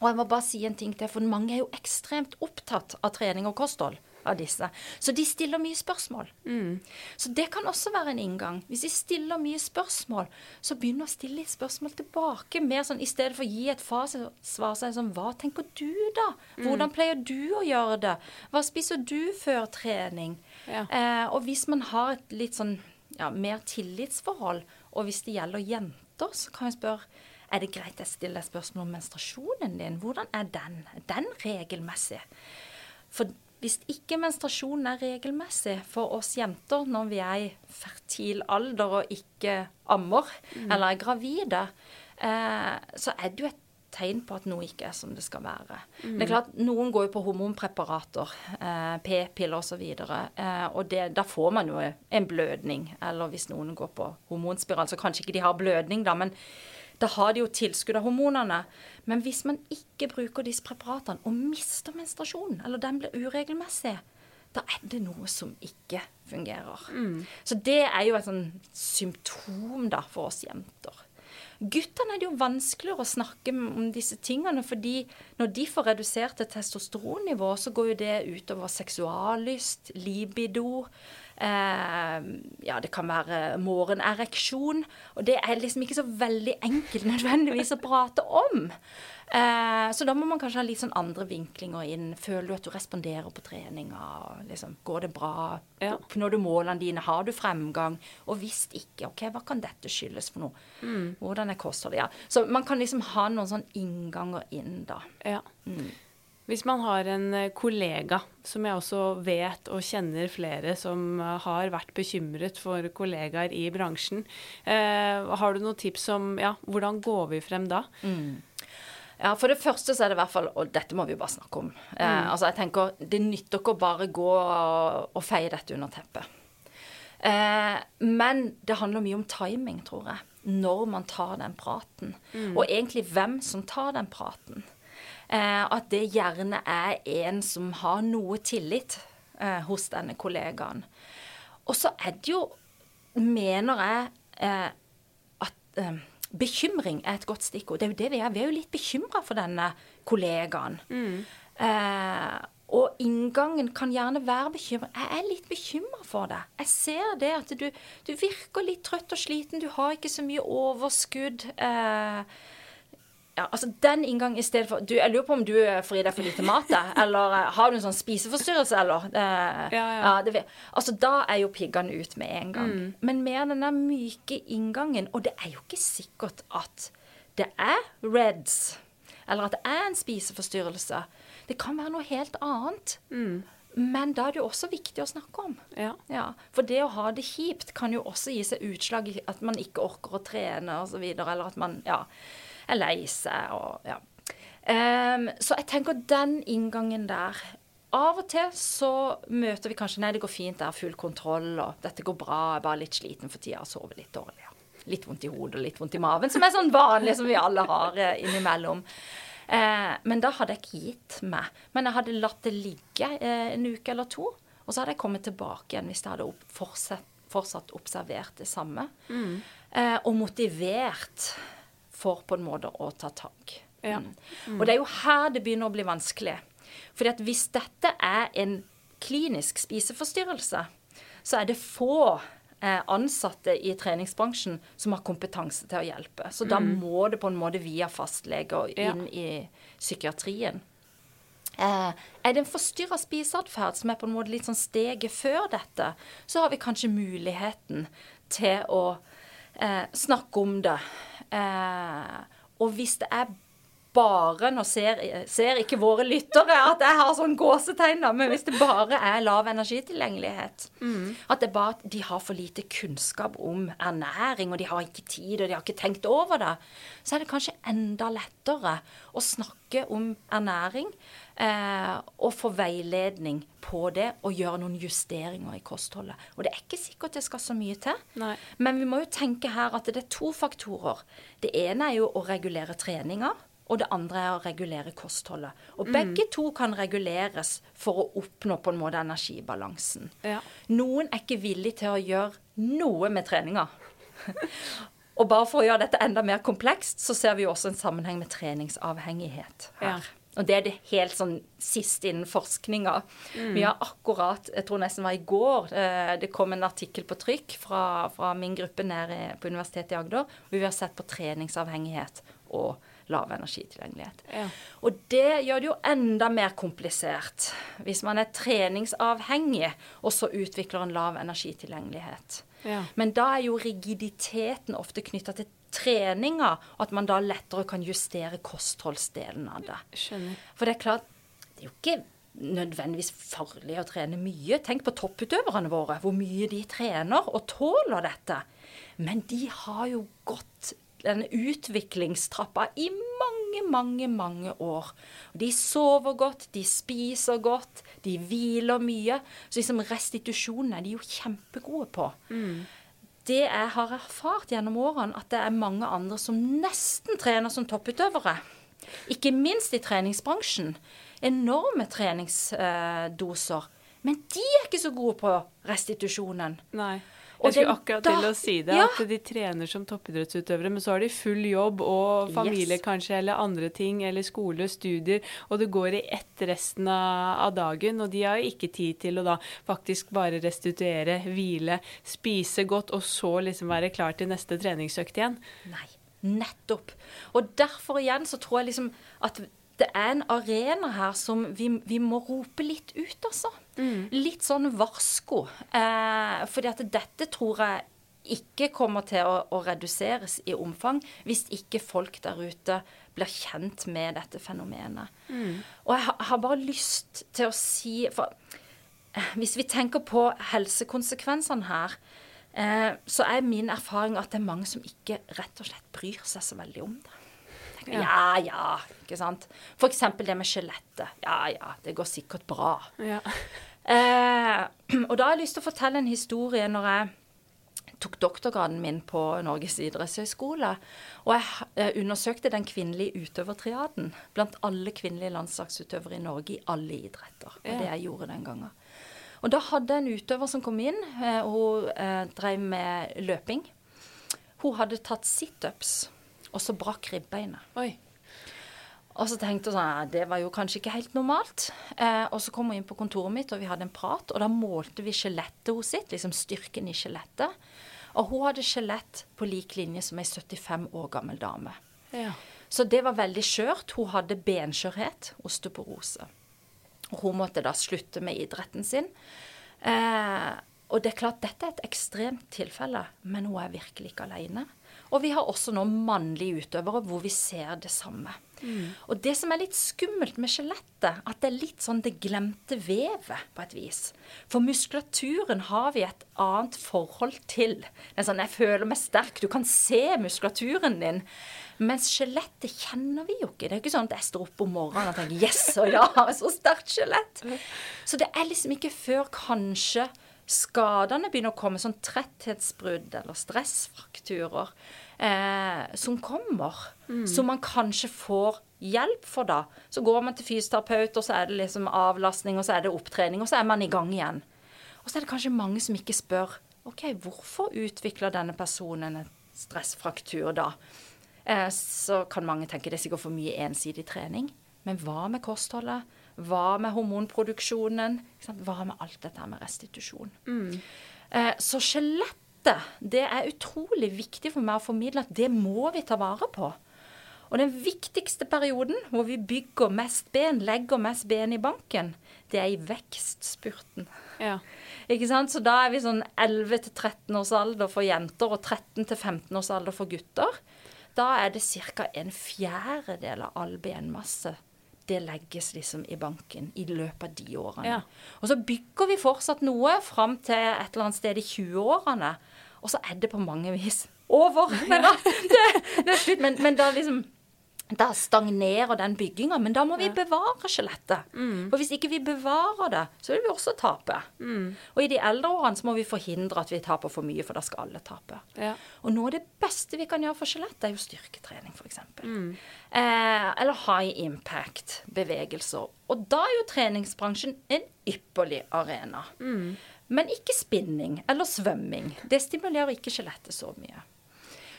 Og jeg må bare si en ting til, for mange er jo ekstremt opptatt av trening og kosthold av disse. Så de stiller mye spørsmål. Mm. Så det kan også være en inngang. Hvis de stiller mye spørsmål, så begynner å stille litt spørsmål tilbake. Mer sånn, I stedet for å gi et fasesvar så er det sånn Hva tenker du, da? Mm. Hvordan pleier du å gjøre det? Hva spiser du før trening? Ja. Eh, og hvis man har et litt sånn ja, mer tillitsforhold, og hvis det gjelder jenter, så kan jeg spørre er det greit jeg stiller spørsmål om menstruasjonen din? Hvordan er den? Den regelmessig? For hvis ikke menstruasjonen er regelmessig for oss jenter når vi er i fertil alder og ikke ammer mm. eller er gravide, eh, så er det jo et tegn på at noe ikke er som det skal være. Mm. Det er klart, Noen går jo på hormonpreparater, eh, p-piller osv. Eh, og det, da får man jo en blødning. Eller hvis noen går på hormonspiral, så kanskje ikke de har blødning, da. men da har de jo tilskudd av hormonene. Men hvis man ikke bruker disse preparatene og mister menstruasjonen, eller den blir uregelmessig, da er det noe som ikke fungerer. Mm. Så det er jo et sånn symptom da for oss jenter. Guttene er det jo vanskeligere å snakke om disse tingene, fordi når de får redusert et testosteronnivå, så går jo det utover seksuallyst, libido, ja, det kan være morgenereksjon. Og det er liksom ikke så veldig enkelt nødvendigvis å prate om. Eh, så da må man kanskje ha litt sånn andre vinklinger inn. Føler du at du responderer på treninga? Liksom, går det bra? Ja. Oppnår du målene dine? Har du fremgang? Og hvis ikke, OK, hva kan dette skyldes for noe? Mm. Hvordan er kostholdet? Ja. Så man kan liksom ha noen sånne innganger inn, da. Ja. Hvis man har en eh, kollega, som jeg også vet og kjenner flere som eh, har vært bekymret for kollegaer i bransjen, eh, har du noen tips om ja, hvordan går vi frem da? Ja, For det første så er det i hvert fall Og dette må vi jo bare snakke om. Eh, altså jeg tenker, Det nytter ikke å bare gå og, og feie dette under teppet. Eh, men det handler mye om timing, tror jeg. Når man tar den praten. Og egentlig hvem som tar den praten. Eh, at det gjerne er en som har noe tillit eh, hos denne kollegaen. Og så er det jo, mener jeg, eh, at bekymring er et godt stikkord. Det er jo det vi er. Vi er jo litt bekymra for denne kollegaen. Eh, og inngangen kan gjerne være bekymring. Jeg er litt bekymra for det. Jeg ser det at du, du virker litt trøtt og sliten. Du har ikke så mye overskudd. Eh, ja, altså den inngangen i stedet for du, Jeg lurer på om du får i deg for lite mat, *laughs* eller eh, har du en sånn spiseforstyrrelse, eller? Eh, Ja, ja. det, altså Da er jo piggene ut med en gang. Men mer den der myke inngangen. Og det er jo ikke sikkert at det er reds, eller at det er en spiseforstyrrelse. Det kan være noe helt annet. Men da er det jo også viktig å snakke om. Ja. Ja, For det å ha det kjipt kan jo også gi seg utslag i at man ikke orker å trene osv., eller at man ja, er lei seg og ja. Um, så jeg tenker den inngangen der Av og til så møter vi kanskje Nei, det går fint, det er full kontroll, og dette går bra, jeg er bare litt sliten for tida sover litt dårlig. Ja. Litt vondt i hodet og litt vondt i maven, som er sånn vanlig som vi alle har eh, innimellom. Eh, men da hadde jeg ikke gitt meg. Men jeg hadde latt det ligge eh, en uke eller to. Og så hadde jeg kommet tilbake igjen hvis jeg hadde opp, fortsatt, fortsatt observert det samme. Eh, og motivert for på en måte å ta tak. Ja. Mm. Og det er jo her det begynner å bli vanskelig. Fordi at hvis dette er en klinisk spiseforstyrrelse, så er det få eh, ansatte i treningsbransjen som har kompetanse til å hjelpe. Så da må det på en måte via fastlege og inn i psykiatrien. Eh, er det en forstyrra spiseatferd som er på en måte litt sånn steget før dette, så har vi kanskje muligheten til å eh, snakke om det. Eh, og hvis det er bare Nå ser, ser ikke våre lyttere at jeg har sånn gåsetegn, da, men hvis det bare er lav energitilgjengelighet At det bare at de har for lite kunnskap om ernæring, og de har ikke tid, og de har ikke tenkt over det, så er det kanskje enda lettere å snakke om ernæring eh, og få veiledning på det og gjøre noen justeringer i kostholdet. Og det er ikke sikkert det skal så mye til. Nei. Men vi må jo tenke her at det er to faktorer. Det ene er jo å regulere treninga. Og det andre er å regulere kostholdet. Og begge to kan reguleres for å oppnå på en måte energibalansen. Ja. Noen er ikke villig til å gjøre noe med treninga. *laughs* Og bare for å gjøre dette enda mer komplekst, så ser vi jo også en sammenheng med treningsavhengighet her. Ja. Og det er det helt sånn sist innen forskninga. Vi har akkurat, jeg tror nesten var i går, eh, det kom en artikkel på trykk fra, fra min gruppe nede på Universitetet i Agder, hvor vi har sett på treningsavhengighet og lav energitilgjengelighet. Ja. Og det gjør det jo enda mer komplisert hvis man er treningsavhengig og så utvikler en lav energitilgjengelighet. Ja. Men da er jo rigiditeten ofte knytta til treninga, og at man da lettere kan justere kostholdsdelen av det. Skjønner. For det er klart, det er jo ikke nødvendigvis farlig å trene mye. Tenk på topputøverne våre, hvor mye de trener og tåler dette. Men de har jo gått denne utviklingstrappa i mange, mange, mange år. De sover godt, de spiser godt, de hviler mye. Så liksom restitusjonen er de jo kjempegode på. Det jeg har erfart gjennom årene, at det er mange andre som nesten trener som topputøvere. Ikke minst i treningsbransjen. Enorme treningsdoser. Men de er ikke så gode på restitusjonen. Nei. Jeg skulle akkurat da- til å si det, Ja. at de trener som toppidrettsutøvere, men så har de full jobb og familie Yes. kanskje, eller andre ting, eller skole, studier, og det går i ett resten av, av dagen, og de har ikke tid til å da faktisk bare restituere, hvile, spise godt, og så liksom være klar til neste treningsøkt igjen. Nei, nettopp. Og derfor igjen så tror jeg liksom at det er en arena her som vi, vi må rope litt ut, altså. Litt sånn varsko. Eh, fordi at dette tror jeg ikke kommer til å, å reduseres i omfang hvis ikke folk der ute blir kjent med dette fenomenet. Og jeg har, har bare lyst til å si for eh, Hvis vi tenker på helsekonsekvensene her, eh, så er min erfaring at det er mange som ikke rett og slett bryr seg så veldig om det. Tenker, ja, ja, ikke sant. For eksempel det med skjelettet. Ja, ja, det går sikkert bra. Ja. Eh, og da har jeg lyst til å fortelle en historie når jeg tok doktorgraden min på Norges idrettshøgskole. Og jeg undersøkte den kvinnelige utøvertriaden blant alle kvinnelige landslagsutøvere i Norge i alle idretter. Det var det jeg gjorde den gangen. Og da hadde jeg en utøver som kom inn. Eh, hun eh, drev med løping. Hun hadde tatt situps, og så brakk ribbeinet. Oi. Og så tenkte hun sånn, ja, det var jo kanskje ikke helt normalt. Eh, og så kom hun inn på kontoret mitt, og vi hadde en prat. Og da målte vi skjelettet hos sitt, liksom styrken i skjelettet. Og hun hadde skjelett på lik linje som ei 75 år gammel dame. Ja. Så det var veldig skjørt. Hun hadde benskjørhet, osteoporose. Og hun måtte da slutte med idretten sin. Eh, og det er klart, dette er et ekstremt tilfelle, men hun er virkelig ikke alene. Og vi har også nå mannlige utøvere hvor vi ser det samme. Og det som er litt skummelt med skjelettet, at det er litt sånn det glemte vevet på et vis. For muskulaturen har vi et annet forhold til. Det er sånn, jeg føler meg sterk, du kan se muskulaturen din. Mens skjelettet kjenner vi jo ikke. Det er ikke sånn at jeg står opp om morgenen og tenker yes, og ja, jeg har så sterkt skjelett. Så det er liksom ikke før kanskje skadene begynner å komme, sånn tretthetsbrudd eller stressfrakturer, eh, som kommer, som man kanskje får hjelp for da. Så går man til fysioterapeut, og så er det liksom avlastning, og så er det opptrening, og så er man i gang igjen. Og så er det kanskje mange som ikke spør OK, hvorfor utvikler denne personen en stressfraktur da? Eh, så kan mange tenke det er sikkert for mye ensidig trening. Men hva med kostholdet? Hva med hormonproduksjonen? Hva med alt dette med restitusjon? Eh, så skjelettet, det er utrolig viktig for meg å formidle at det må vi ta vare på. Og den viktigste perioden hvor vi bygger mest ben, legger mest ben i banken, det er i vekstspurten. Ja. Ikke sant? Så da er vi sånn 11-13 års alder for jenter og 13-15 års alder for gutter. Da er det ca. en fjerdedel av all benmasse. Det legges liksom i banken i løpet av de årene. Ja. Og så bygger vi fortsatt noe fram til et eller annet sted i 20-årene. Og så er det på mange vis *laughs* over. Men da, *laughs* det, det er slutt. Men, men da liksom da stagnerer den bygginga. Men da må vi bevare skjelettet. For hvis ikke vi bevarer det, så vil vi også tape. Og i de eldre årene så må vi forhindre at vi taper for mye, for da skal alle tape. Ja. Og noe av det beste vi kan gjøre for skjelettet, er jo styrketrening, f.eks. Eh, eller high impact bevegelser. Og da er jo treningsbransjen en ypperlig arena. Men ikke spinning eller svømming. Det stimulerer ikke skjelettet så mye.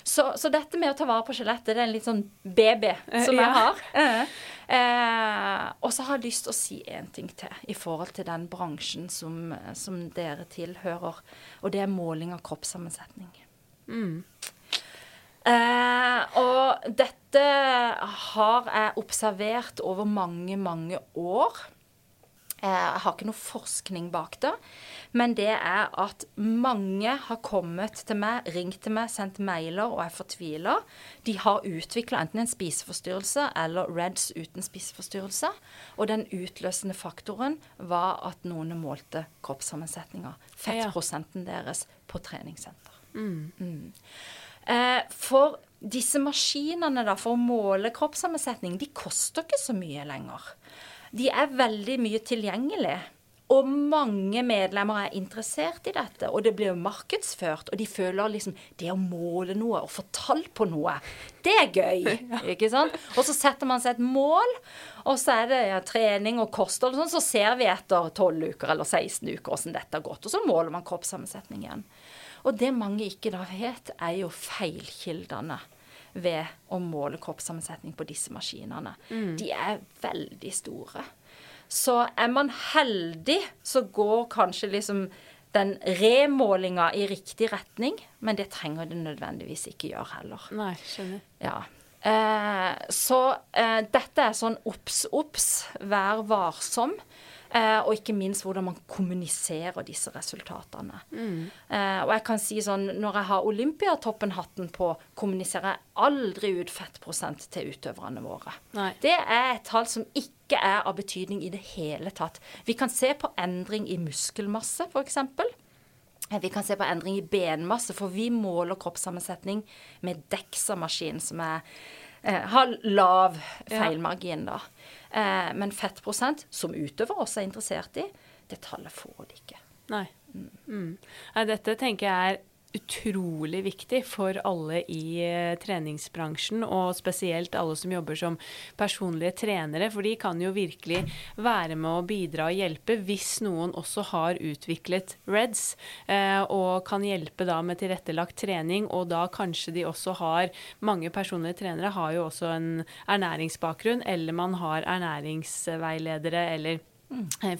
Så, så dette med å ta vare på skjelettet, det er en litt sånn baby som jeg har. Eh, og så har jeg lyst til å si en ting til i forhold til den bransjen som, som dere tilhører. Og det er måling av kroppssammensetning. Eh, og dette har jeg observert over mange, mange år. Eh, Jeg har ikke noe forskning bak det, men det er at mange har kommet til meg, ringt til meg, sendt mailer og er fortvila. De har utvikla enten en spiseforstyrrelse eller REDS uten spiseforstyrrelse. Og den utløsende faktoren var at noen målte kroppssammensetninga, fettprosenten deres, på treningssenter. Mm. Eh, for disse maskinene da, for å måle kroppssammensetning, de koster ikke så mye lenger. De er veldig mye tilgjengelig. Og mange medlemmer er interessert i dette, og det blir jo markedsført. Og de føler liksom det å måle noe og få tall på noe, det er gøy. *laughs* ikke sant? Og så setter man seg et mål, og så er det ja, trening og kosthold og sånn, så ser vi etter 12 uker eller 16 uker hvordan dette har gått. Og så måler man kroppssammensetning igjen. Og det mange ikke da vet, er jo feilkildene ved å måle kroppssammensetning på disse maskinene. De er veldig store. Så er man heldig, så går kanskje liksom den remålinga i riktig retning, men det trenger det nødvendigvis ikke gjøre heller. Nei, skjønner. Ja. Eh, så eh, dette er sånn obs, obs, vær varsom. Eh, og ikke minst hvordan man kommuniserer disse resultatene. Eh, og jeg kan si sånn, når jeg har Olympiatoppen-hatten på, kommuniserer jeg aldri ut fettprosent til utøverne våre. Nei. Det er et tall som ikke er av betydning i det hele tatt. Vi kan se på endring i muskelmasse, f.eks. Vi kan se på endring i benmasse, for vi måler kroppssammensetning med DEXA-maskin, som er, eh, har lav feilmargin, da. Eh, men fettprosent, som utøver også er interessert i, det tallet får de ikke. Nei. Mm. Nei, dette tenker jeg er utrolig viktig for alle i eh, treningsbransjen, og spesielt alle som jobber som personlige trenere, for de kan jo virkelig være med å bidra og hjelpe hvis noen også har utviklet REDS, eh, og kan hjelpe da med tilrettelagt trening, og da kanskje de også har Mange personlige trenere har jo også en ernæringsbakgrunn, eller man har ernæringsveiledere eller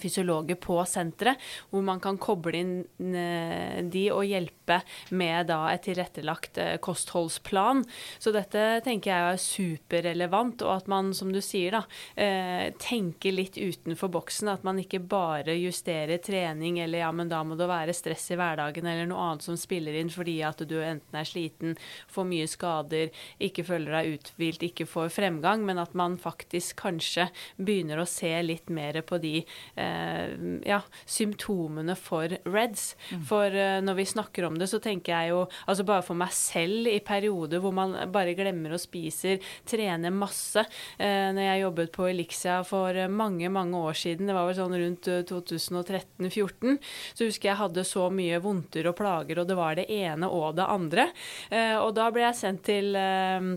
fysiologer på senteret, hvor man kan koble inn eh, de og hjelpe med da et tilrettelagt eh, kostholdsplan. Så dette tenker jeg er superrelevant, og at man, som du sier, da, eh, tenker litt utenfor boksen. At man ikke bare justerer trening, eller ja, men da må det være stress i hverdagen, eller noe annet som spiller inn fordi at du enten er sliten, får mye skader, ikke føler deg uthvilt, ikke får fremgang, men at man faktisk kanskje begynner å se litt mer på de eh, ja, symptomene for REDS. For eh, når vi snakker om det, så tenker jeg jo altså bare for meg selv i perioder hvor man bare glemmer og spiser, trener masse. Eh, når jeg jobbet på Elixia for eh, mange, mange år siden, det var vel sånn rundt eh, 2013-2014, så husker jeg hadde så mye vondter og plager, og det var det ene og det andre. Eh, og da ble jeg sendt til eh, eh,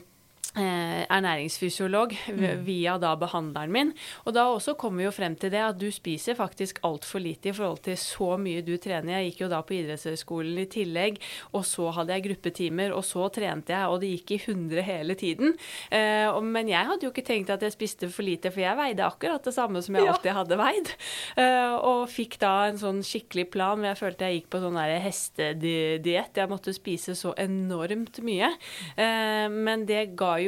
ernæringsfysiolog v- via da behandleren min. Og da også kommer vi jo frem til det at du spiser faktisk altfor lite i forhold til så mye du trener. Jeg gikk jo da på idrettshøyskolen i tillegg, og så hadde jeg gruppetimer, og så trente jeg, og det gikk i 100 hele tiden. Eh, men jeg hadde jo ikke tenkt at jeg spiste for lite, for jeg veide akkurat det samme som jeg alltid hadde veid. Eh, og fikk da en sånn skikkelig plan hvor jeg følte jeg gikk på sånn hestediett. Jeg måtte spise så enormt mye. Eh, men det ga jo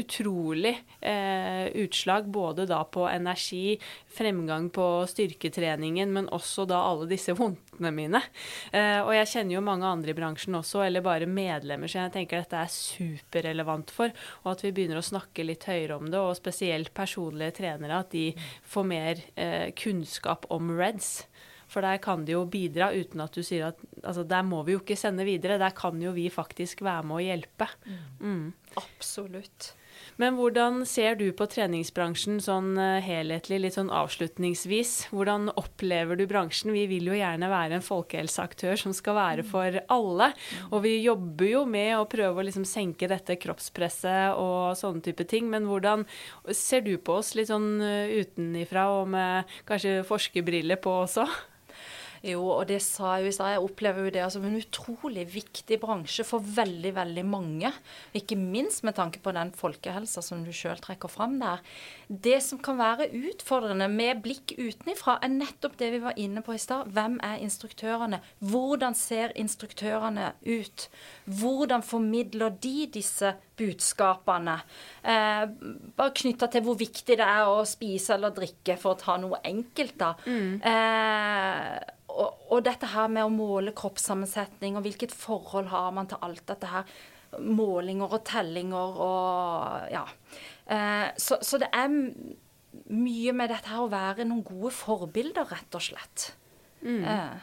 utrolig eh, utslag både da på energi, fremgang på styrketreningen, men også da alle disse *laughs* vondtene mine. Eh, og jeg kjenner jo mange andre i bransjen også, eller bare medlemmer, så jeg tenker dette er superrelevant for, og at vi begynner å snakke litt høyere om det, og spesielt personlige trenere, at de får mer eh, kunnskap om REDS. For der kan de jo bidra uten at du sier at altså der må vi jo ikke sende videre. Der kan jo vi faktisk være med å hjelpe. Mm. Absolutt. Men hvordan ser du på treningsbransjen sånn eh, helhetlig, litt sånn avslutningsvis? Hvordan opplever du bransjen? Vi vil jo gjerne være en folkehelseaktør som skal være for alle. Og vi jobber jo med å prøve å liksom senke dette kroppspresset og sånne type ting. Men hvordan ser du på oss litt sånn eh, utenifra og med kanskje forskerbriller på også? Jo, og det sa jeg i stad. Jeg opplever jo det som en utrolig viktig bransje for veldig, veldig mange. Ikke minst med tanke på den folkehelsa som du sjøl trekker fram der. Det som kan være utfordrende med blikk utenifra, er nettopp det vi var inne på i stad. Hvem er instruktørene? Hvordan ser instruktørene ut? Hvordan formidler de disse budskapene? Eh, bare knytta til hvor viktig det er å spise eller drikke, for å ta noe enkelt, da. Eh, og, og dette her med å måle kroppssammensetning, og hvilket forhold har man til alt dette her. Målinger og tellinger og ja. Eh, så, så det er mye med dette her å være noen gode forbilder, rett og slett. Eh,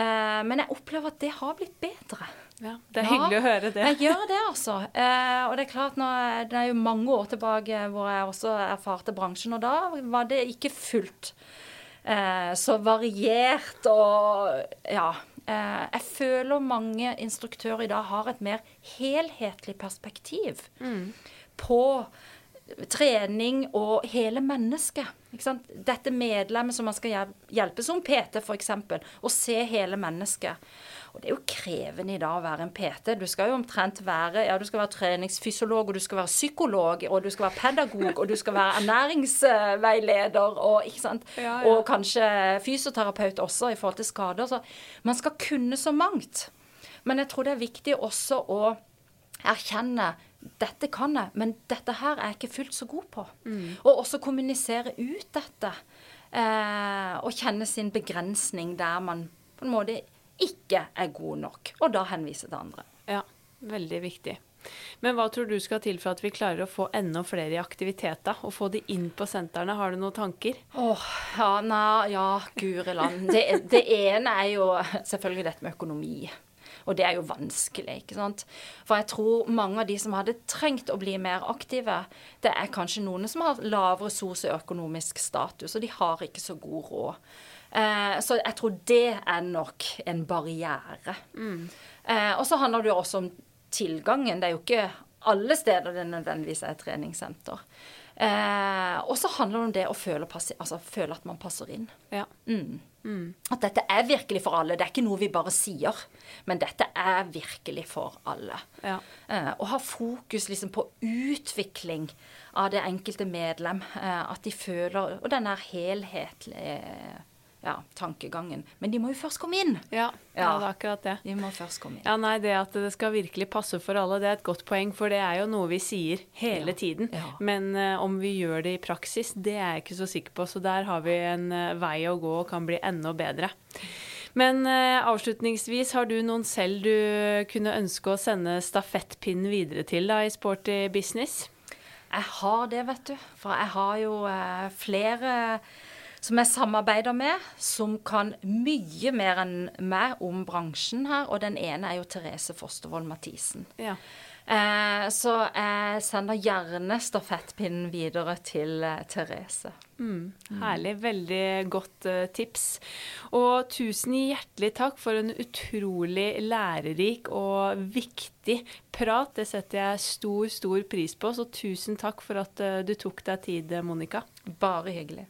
eh, men jeg opplever at det har blitt bedre. Ja, det er Ja, hyggelig å høre det. Jeg gjør det, altså. Eh, og det er klart, nå, det er jo mange år tilbake hvor jeg også erfarte bransjen, og da var det ikke fullt eh, så variert og Ja. Eh, jeg føler mange instruktører i dag har et mer helhetlig perspektiv på trening og hele mennesket. Dette medlemmet som man skal hjelpe, som PT f.eks., å se hele mennesket. Og det er jo krevende i dag å være en PT. Du skal jo omtrent være ja, du skal være treningsfysiolog, og du skal være psykolog, og du skal være pedagog, og du skal være ernæringsveileder, og, ikke sant? Ja, ja. og kanskje fysioterapeut også i forhold til skader. Så man skal kunne så mangt. Men jeg tror det er viktig også å erkjenne dette kan jeg, men dette her er jeg ikke fullt så god på. Og også kommunisere ut dette. Eh, og kjenne sin begrensning der man på en måte ikke er god nok. Og da henvise til andre. Ja, veldig viktig. Men hva tror du skal til for at vi klarer å få enda flere i aktivitet, da? Og få de inn på sentrene? Har du noen tanker? Åh, ja, nei, ja, guri land. Det, det ene er jo selvfølgelig dette med økonomi. Og det er jo vanskelig, ikke sant. For jeg tror mange av de som hadde trengt å bli mer aktive, det er kanskje noen som har lavere sosioøkonomisk status, og de har ikke så god råd. Eh, så jeg tror det er nok en barriere. Eh, og så handler det jo også om tilgangen. Det er jo ikke alle steder det nødvendigvis er et treningssenter. Eh, og så handler det om det å føle, altså, føle at man passer inn. Ja. At dette er virkelig for alle. Det er ikke noe vi bare sier, men dette er virkelig for alle. Ja. Eh, og ha fokus liksom på utvikling av det enkelte medlem. Eh, at de føler Og den der helhetlige ja, tankegangen. Men de må jo først komme inn. Ja, ja. Det er akkurat det. De må først komme inn. Ja, nei, Det at det skal virkelig passe for alle, det er et godt poeng. For det er jo noe vi sier hele Ja, tiden. ja. Men uh, om vi gjør det i praksis, det er jeg ikke så sikker på. Så der har vi en uh, vei å gå og kan bli enda bedre. Men uh, avslutningsvis, har du noen selv du kunne ønske å sende stafettpinnen videre til da, i Sporty Business? Jeg har det, vet du. For jeg har jo flere som jeg samarbeider med, som kan mye mer enn meg om bransjen her. Og den ene er jo Therese Fostervold Mathisen. Ja. Eh, så jeg sender gjerne stafettpinnen videre til eh, Therese. Herlig. Veldig godt eh, tips. Og tusen hjertelig takk for en utrolig lærerik og viktig prat. Det setter jeg stor, stor pris på. Så tusen takk for at eh, du tok deg tid, Monica. Bare hyggelig.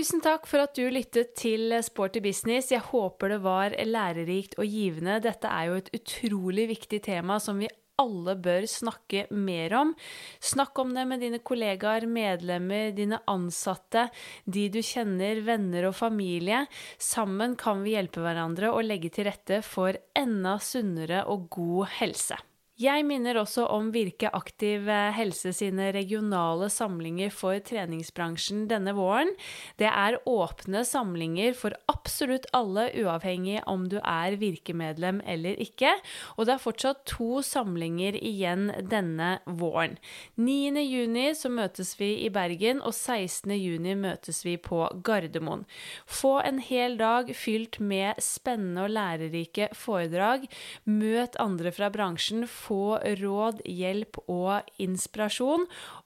Tusen takk for at du lyttet til Sporty business. Jeg håper det var lærerikt og givende. Dette er jo et utrolig viktig tema som vi alle bør snakke mer om. Snakk om det med dine kollegaer, medlemmer, dine ansatte, de du kjenner, venner og familie. Sammen kan vi hjelpe hverandre og legge til rette for enda sunnere og god helse. Jeg minner også om Virke Aktiv Helse sine regionale samlinger for treningsbransjen denne våren. Det er åpne samlinger for absolutt alle, uavhengig om du er Virke-medlem eller ikke. Og det er fortsatt to samlinger igjen denne våren. 9. juni så møtes vi i Bergen, og 16. juni møtes vi på Gardermoen. Få en hel dag fylt med spennende og lærerike foredrag. Møt andre fra bransjen. Få råd, hjelp og inspirasjon.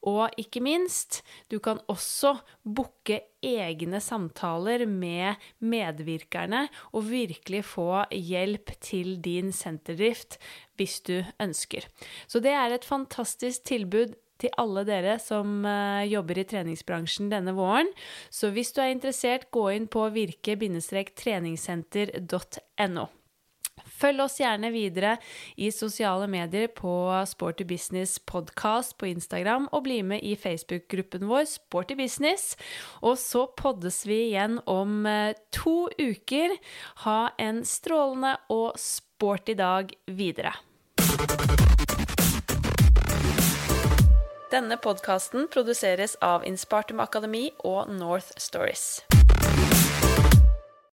Og ikke minst, du kan også booke egne samtaler med medvirkerne og virkelig få hjelp til din senterdrift hvis du ønsker. Så det er et fantastisk tilbud til alle dere som eh, jobber i treningsbransjen denne våren. Så hvis du er interessert, gå inn på virke-treningssenter.no. Følg oss gjerne videre i sosiale medier på Sporty Business Podcast på Instagram, og bli med i Facebook-gruppen vår Sporty Business. Og så poddes vi igjen om eh, to uker. Ha en strålende og sporty dag videre. Denne podkasten produseres av Inspartum Akademi og North Stories.